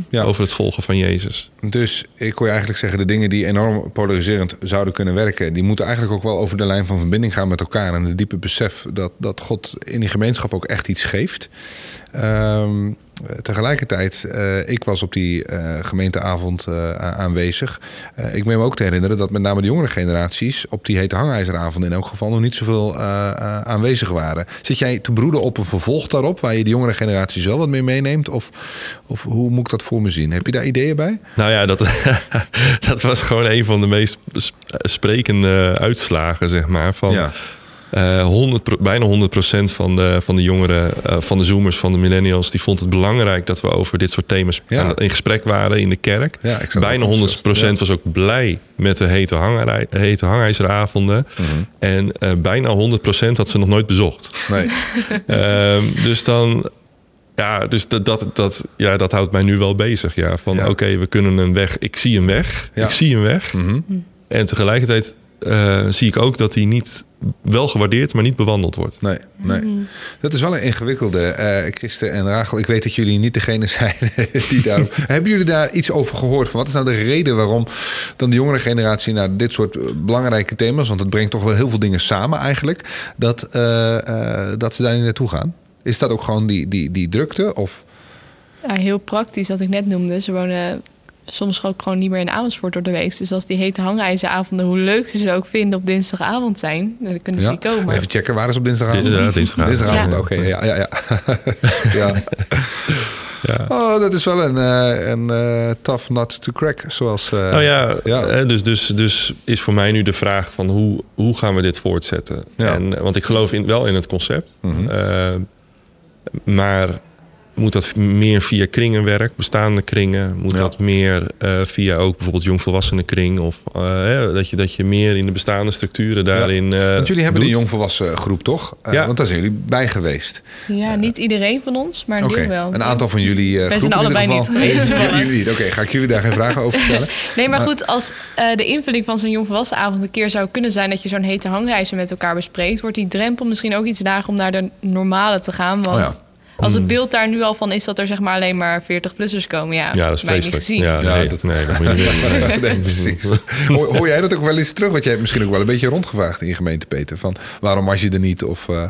Ja. over het volgen van Jezus. Dus ik hoor je eigenlijk zeggen, de dingen die enorm polariserend zouden kunnen werken, die moeten eigenlijk ook wel over de lijn van verbinding gaan met elkaar. En het diepe besef dat, dat God in die gemeenschap ook echt iets geeft. Eh, tegelijkertijd, eh, ik was op die eh, gemeenteavond eh, aanwezig. Eh, ik meen me ook te herinneren dat met name de jongere generaties op die hete hangijzeravond in elk geval nog niet zoveel eh, eh, aanwezig waren. Zit jij te broeden op een vervolg daarop, waar je de jongere generaties wel wat mee meeneemt? Of, of hoe moet ik dat voor me zien? Heb je daar ideeën bij? Nou ja, dat, dat was gewoon een van de meest sp- sprekende uitslagen, zeg maar. Van Ja. Eh 100, pro- bijna 100% van de, van de jongeren, eh, van de zoomers, van de millennials... die vond het belangrijk dat we over dit soort thema's Ja. aan- in gesprek waren in de kerk. Ja, bijna dat 100% ook. was ook blij met de hete, hangerij, hete hangijzeravonden. Mhm. En eh, bijna 100% had ze nog nooit bezocht. Nee. Ehm, dus dan, ja, dus dat, dat, dat, ja, dat houdt mij nu wel bezig. Ja, van oké, we kunnen een weg. Ik zie een weg. Ik zie een weg. Mhm. En tegelijkertijd eh, zie ik ook dat die niet wel gewaardeerd, maar niet bewandeld wordt. Nee, nee. Dat is wel een ingewikkelde. eh Christen en Rachel, ik weet dat jullie niet degene zijn die daar... Hebben jullie daar iets over gehoord? Van wat is nou de reden waarom dan de jongere generatie... naar dit soort eh, belangrijke thema's... want het brengt toch wel heel veel dingen samen eigenlijk... dat, eh, eh, dat ze daar niet naartoe gaan? Is dat ook gewoon die, die, die drukte? Of... Ja, heel praktisch, wat ik net noemde. Ze wonen soms ook gewoon niet meer in Amersfoort door de week. Dus als die hete hangijzeravonden, hoe leuk ze ze ook vinden op dinsdagavond zijn, dan kunnen ze Ja? niet komen. Even checken, waar is op dinsdagavond? Ja, dinsdagavond. Dinsdagavond, Ja. oké. ja, ja, ja. ja. Oh, dat is wel een, eh, een eh, tough nut to crack, zoals... eh, nou ja, ja. Dus, dus, dus is voor mij nu de vraag van hoe, hoe gaan we dit voortzetten? Ja. En, want ik geloof in, wel in het concept. Mhm. Maar moet dat meer via kringenwerk, bestaande kringen? Moet Ja. dat meer eh, via ook bijvoorbeeld jongvolwassenen kring? Of eh, hè, dat, je, dat je meer in de bestaande structuren daarin eh, Want jullie hebben doet? een jongvolwassen groep, toch? Eh, Ja. Want daar zijn jullie bij geweest. Ja, niet iedereen van ons, maar deel wel. een aantal van jullie eh Wij zijn allebei ieder geval. niet geweest, Ja, maar- jullie niet. Oké, ga ik jullie daar geen vragen over stellen? Nee, maar Maar- goed, als eh, de invulling van zo'n jongvolwassenavond een keer zou kunnen zijn dat je zo'n hete hangreizen met elkaar bespreekt, wordt die drempel misschien ook iets lager om naar de normale te gaan. Want Oh ja. Als Hmm. het beeld daar nu al van is dat er zeg maar alleen maar 40-plussers komen, ja, Ja, dat is vreselijk. Ja, nee, dat- nee, dat moet je niet nee, precies. Hoor, hoor jij dat ook wel eens terug? Want jij hebt misschien ook wel een beetje rondgevraagd in je gemeente, Peter. Van waarom was je er niet? Of, eh,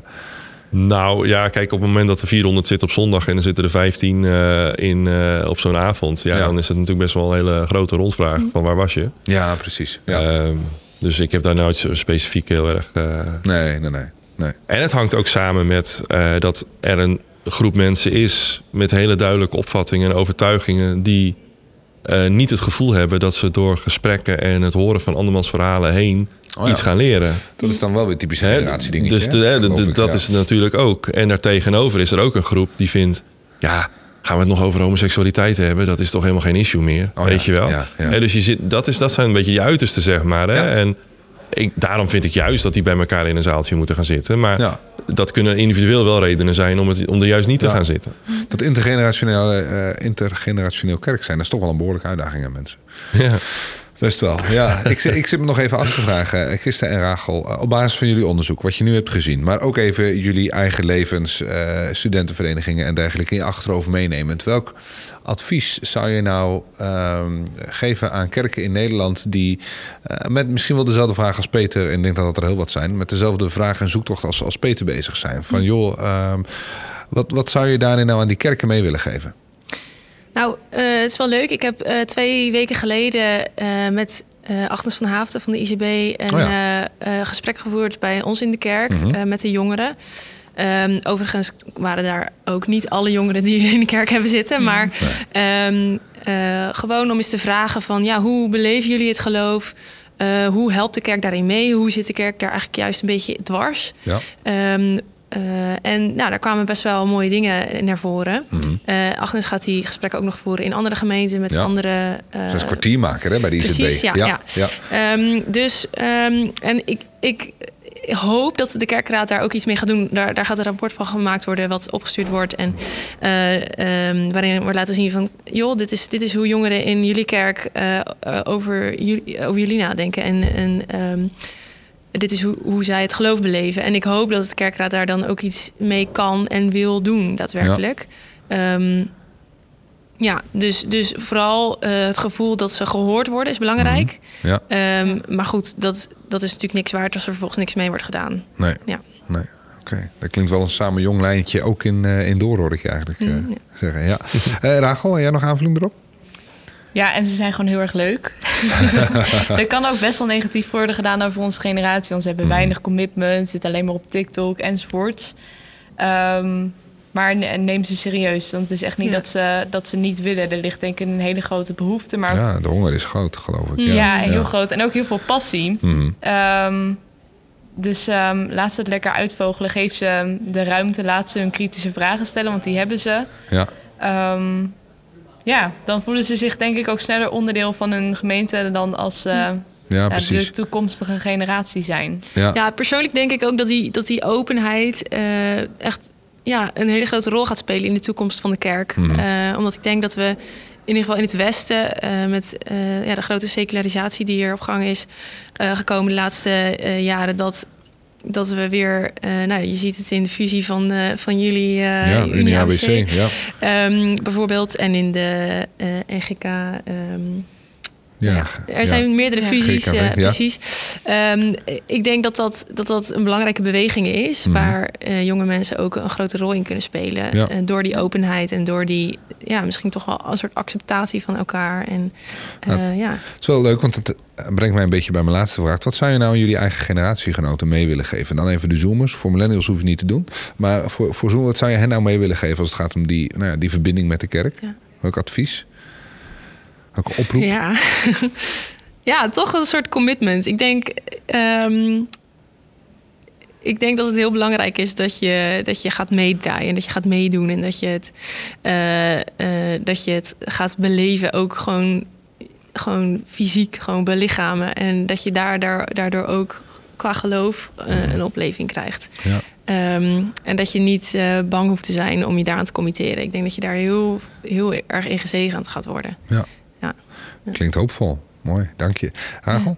Nou ja, kijk, op het moment dat er 400 zit op zondag en er zitten er 15 eh, in, eh, op zo'n avond, ja, Ja. dan is het natuurlijk best wel een hele grote rondvraag van waar was je? Ja, precies. Ja. Ehm, dus ik heb daar nooit zo specifiek heel erg. eh, nee, nee, nee. nee. En het hangt ook samen met eh, dat er een groep mensen is met hele duidelijke opvattingen en overtuigingen die eh, niet het gevoel hebben dat ze door gesprekken en het horen van andermans verhalen heen Oh ja. iets gaan leren. Dat is dan wel weer typisch generatie dingetje. Dus de, de- dat ja. is het natuurlijk ook. En daartegenover is er ook een groep die vindt... ja, gaan we het nog over homoseksualiteit hebben? Dat is toch helemaal geen issue meer, Oh weet ja, je wel? dus je zit, dat, is, dat zijn een beetje je uiterste, zeg maar. Hè? En ik, daarom vind ik juist dat die bij elkaar in een zaaltje moeten gaan zitten. Maar. Dat kunnen individueel wel redenen zijn om, het, om er juist niet te Ja. gaan zitten. Dat intergenerationeel, eh, intergenerationeel kerk zijn, dat is toch wel een behoorlijke uitdaging aan mensen. Ja. Best wel. Ja, ik, zit- ik zit me nog even af te vragen, eh, Christa en Rachel, eh, op basis van jullie onderzoek, wat je nu hebt gezien, maar ook even jullie eigen levens, eh, studentenverenigingen en dergelijke in je achterhoofd meenemend. Welk advies zou je nou ehm, geven aan kerken in Nederland die eh, met misschien wel dezelfde vraag als Peter, en ik denk dat dat er heel wat zijn, met dezelfde vraag en zoektocht als, als Peter bezig zijn? Van joh, ehm, wat, wat zou je daarin nou aan die kerken mee willen geven? Nou, eh, het is wel leuk. Ik heb eh, twee weken geleden eh, met eh, Agnes van Haafden van de ICB een Oh gesprek gevoerd bij ons in de kerk Mhm. met de jongeren. Ehm, overigens waren daar ook niet alle jongeren die in de kerk hebben zitten, maar ehm, eh, gewoon om eens te vragen van ja, hoe beleven jullie het geloof? Hoe helpt de kerk daarin mee? Hoe zit de kerk daar eigenlijk juist een beetje dwars? Ja. Ehm, eh, en nou, daar kwamen best wel mooie dingen naar voren. Mhm. Eh, Agnes gaat die gesprekken ook nog voeren in andere gemeenten met Ja. andere. eh, Zij is kwartiermaker hè, bij de IZB. precies, ja, ja. ja. Ehm, dus ehm, en ik, ik hoop dat de kerkraad daar ook iets mee gaat doen. Daar, daar gaat een rapport van gemaakt worden, wat opgestuurd wordt. En eh, ehm, waarin we laten zien van joh, dit is, dit is hoe jongeren in jullie kerk eh, eh, over, jullie, over jullie nadenken. En, en dit is hoe, hoe zij het geloof beleven. En ik hoop dat de kerkraad daar dan ook iets mee kan en wil doen, daadwerkelijk. Ja, ja dus, dus vooral eh, het gevoel dat ze gehoord worden is belangrijk. Ja. Ehm, maar goed, dat, dat is natuurlijk niks waard als er vervolgens niks mee wordt gedaan. Nee. Ja. nee. Oké, dat klinkt wel een samen jong lijntje ook in, eh in door, hoor ik je eigenlijk Mm, ja. zeggen. Ja. Rachel, jij nog aanvulling erop? Ja, en ze zijn gewoon heel erg leuk. er kan ook best wel negatief worden gedaan over onze generatie. Want ze hebben weinig commitment, zitten alleen maar op TikTok enzovoort. Ehm, maar ne- neem ze serieus. Want het is echt niet Ja. dat, ze, dat ze niet willen. Er ligt denk ik een hele grote behoefte. Maar Ja, de honger is groot, geloof ik. ja, Ja, heel groot. En ook heel veel passie. Mhm. Ehm, dus ehm, laat ze het lekker uitvogelen. Geef ze de ruimte. Laat ze hun kritische vragen stellen, want die hebben ze. ja. Ehm, ja, dan voelen ze zich denk ik ook sneller onderdeel van hun gemeente dan als ze ja, de toekomstige generatie zijn. Ja. Ja, persoonlijk denk ik ook dat die, dat die openheid eh, echt ja, een hele grote rol gaat spelen in de toekomst van de kerk. Mhm. Eh, omdat ik denk dat we in ieder geval in het Westen, eh, met eh, ja, de grote secularisatie die hier op gang is eh, gekomen de laatste eh, jaren, dat, dat we weer, eh, nou je ziet het in de fusie van, eh, van jullie eh ja, Unie ABC. Ja. Ehm, bijvoorbeeld en in de eh, NGK. ehm, Ja. ja, er ja. zijn meerdere Ja. fusies, GKW, eh, ja. precies. Ehm, ik denk dat dat, dat dat een belangrijke beweging is... Mhm. waar eh, jonge mensen ook een grote rol in kunnen spelen. Ja. Door die openheid en door die... ja, misschien toch wel een soort acceptatie van elkaar. En, eh, ja. Het is wel leuk, want het brengt mij een beetje bij mijn laatste vraag. Wat zou je nou aan jullie eigen generatiegenoten mee willen geven? Dan even de zoomers. Voor millennials hoef je niet te doen. Maar voor, voor zoomers, wat zou je hen nou mee willen geven... als het gaat om die, nou ja, die verbinding met de kerk? Ja. Welk advies? Welke oproep? Ja. ja, toch een soort commitment. Ik denk, ehm, ik denk dat het heel belangrijk is dat je, dat je gaat meedraaien. En dat je gaat meedoen. En dat je het, eh, eh, dat je het gaat beleven. Ook gewoon, gewoon fysiek, gewoon belichamen. En dat je daar, daar, daardoor ook qua geloof eh, een opleving krijgt. Ja. Ehm, en dat je niet eh, bang hoeft te zijn om je daaraan te committeren. Ik denk dat je daar heel, heel erg in gezegend gaat worden. Ja. Ja. Klinkt hoopvol. Mooi, dank je. Hagel?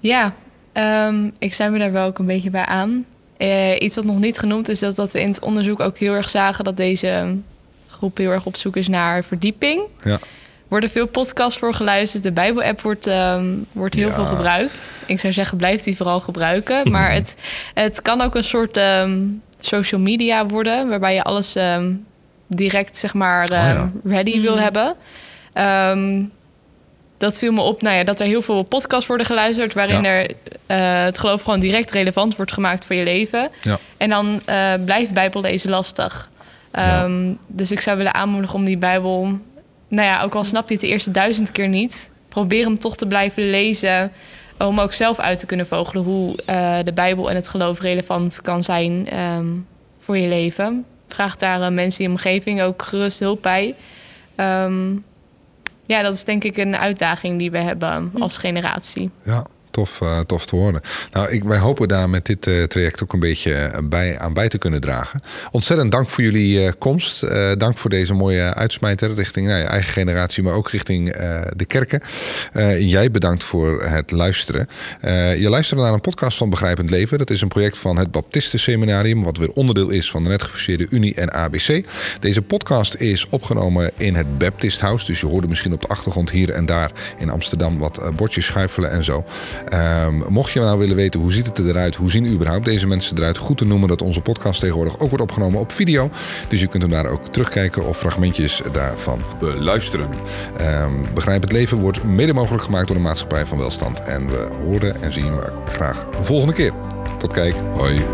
Ja, ehm, ik sluit me daar wel ook een beetje bij aan. Eh, iets wat nog niet genoemd is, dat, dat we in het onderzoek ook heel erg zagen dat deze groep heel erg op zoek is naar verdieping. Ja. Er worden veel podcasts voor geluisterd. De Bijbel-app wordt, ehm, wordt heel Ja. veel gebruikt. Ik zou zeggen, blijf die vooral gebruiken. Maar het, het kan ook een soort ehm, social media worden, waarbij je alles ehm, direct zeg maar Oh ja. ready wil Mhm. hebben. Ehm, dat viel me op nou ja, dat er heel veel podcasts worden geluisterd... waarin Ja. er eh, het geloof gewoon direct relevant wordt gemaakt voor je leven. Ja. En dan eh, blijft Bijbel lezen lastig. Ja. Ehm, Dus ik zou willen aanmoedigen om die Bijbel... nou ja, ook al snap je het de eerste duizend keer niet... probeer hem toch te blijven lezen... om ook zelf uit te kunnen vogelen... hoe eh, de Bijbel en het geloof relevant kan zijn ehm, voor je leven. Vraag daar eh, mensen in je omgeving ook gerust hulp bij... Ehm, ja, dat is denk ik een uitdaging die we hebben als generatie. Ja, tof, eh, tof te horen. Nou, ik, wij hopen daar met dit eh, traject ook een beetje eh, bij, aan bij te kunnen dragen. Ontzettend dank voor jullie komst. Dank voor deze mooie uitsmijter richting nou, je eigen generatie, maar ook richting de kerken. Jij bedankt voor het luisteren. Je luistert naar een podcast van Begrijpend Leven. Dat is een project van het Baptistenseminarium, wat weer onderdeel is van de net Unie en ABC. Deze podcast is opgenomen in het Baptist House. Dus je hoorde misschien op de achtergrond hier en daar in Amsterdam wat bordjes schuifelen en zo. Ehm, mocht je nou willen weten hoe ziet het eruit, hoe zien überhaupt deze mensen eruit, goed te noemen dat onze podcast tegenwoordig ook wordt opgenomen op video. Dus je kunt hem daar ook terugkijken of fragmentjes daarvan beluisteren. Ehm, Begrijp het leven wordt mede mogelijk gemaakt door de maatschappij van welstand. En we horen en zien we graag de volgende keer. Tot kijk. Hoi.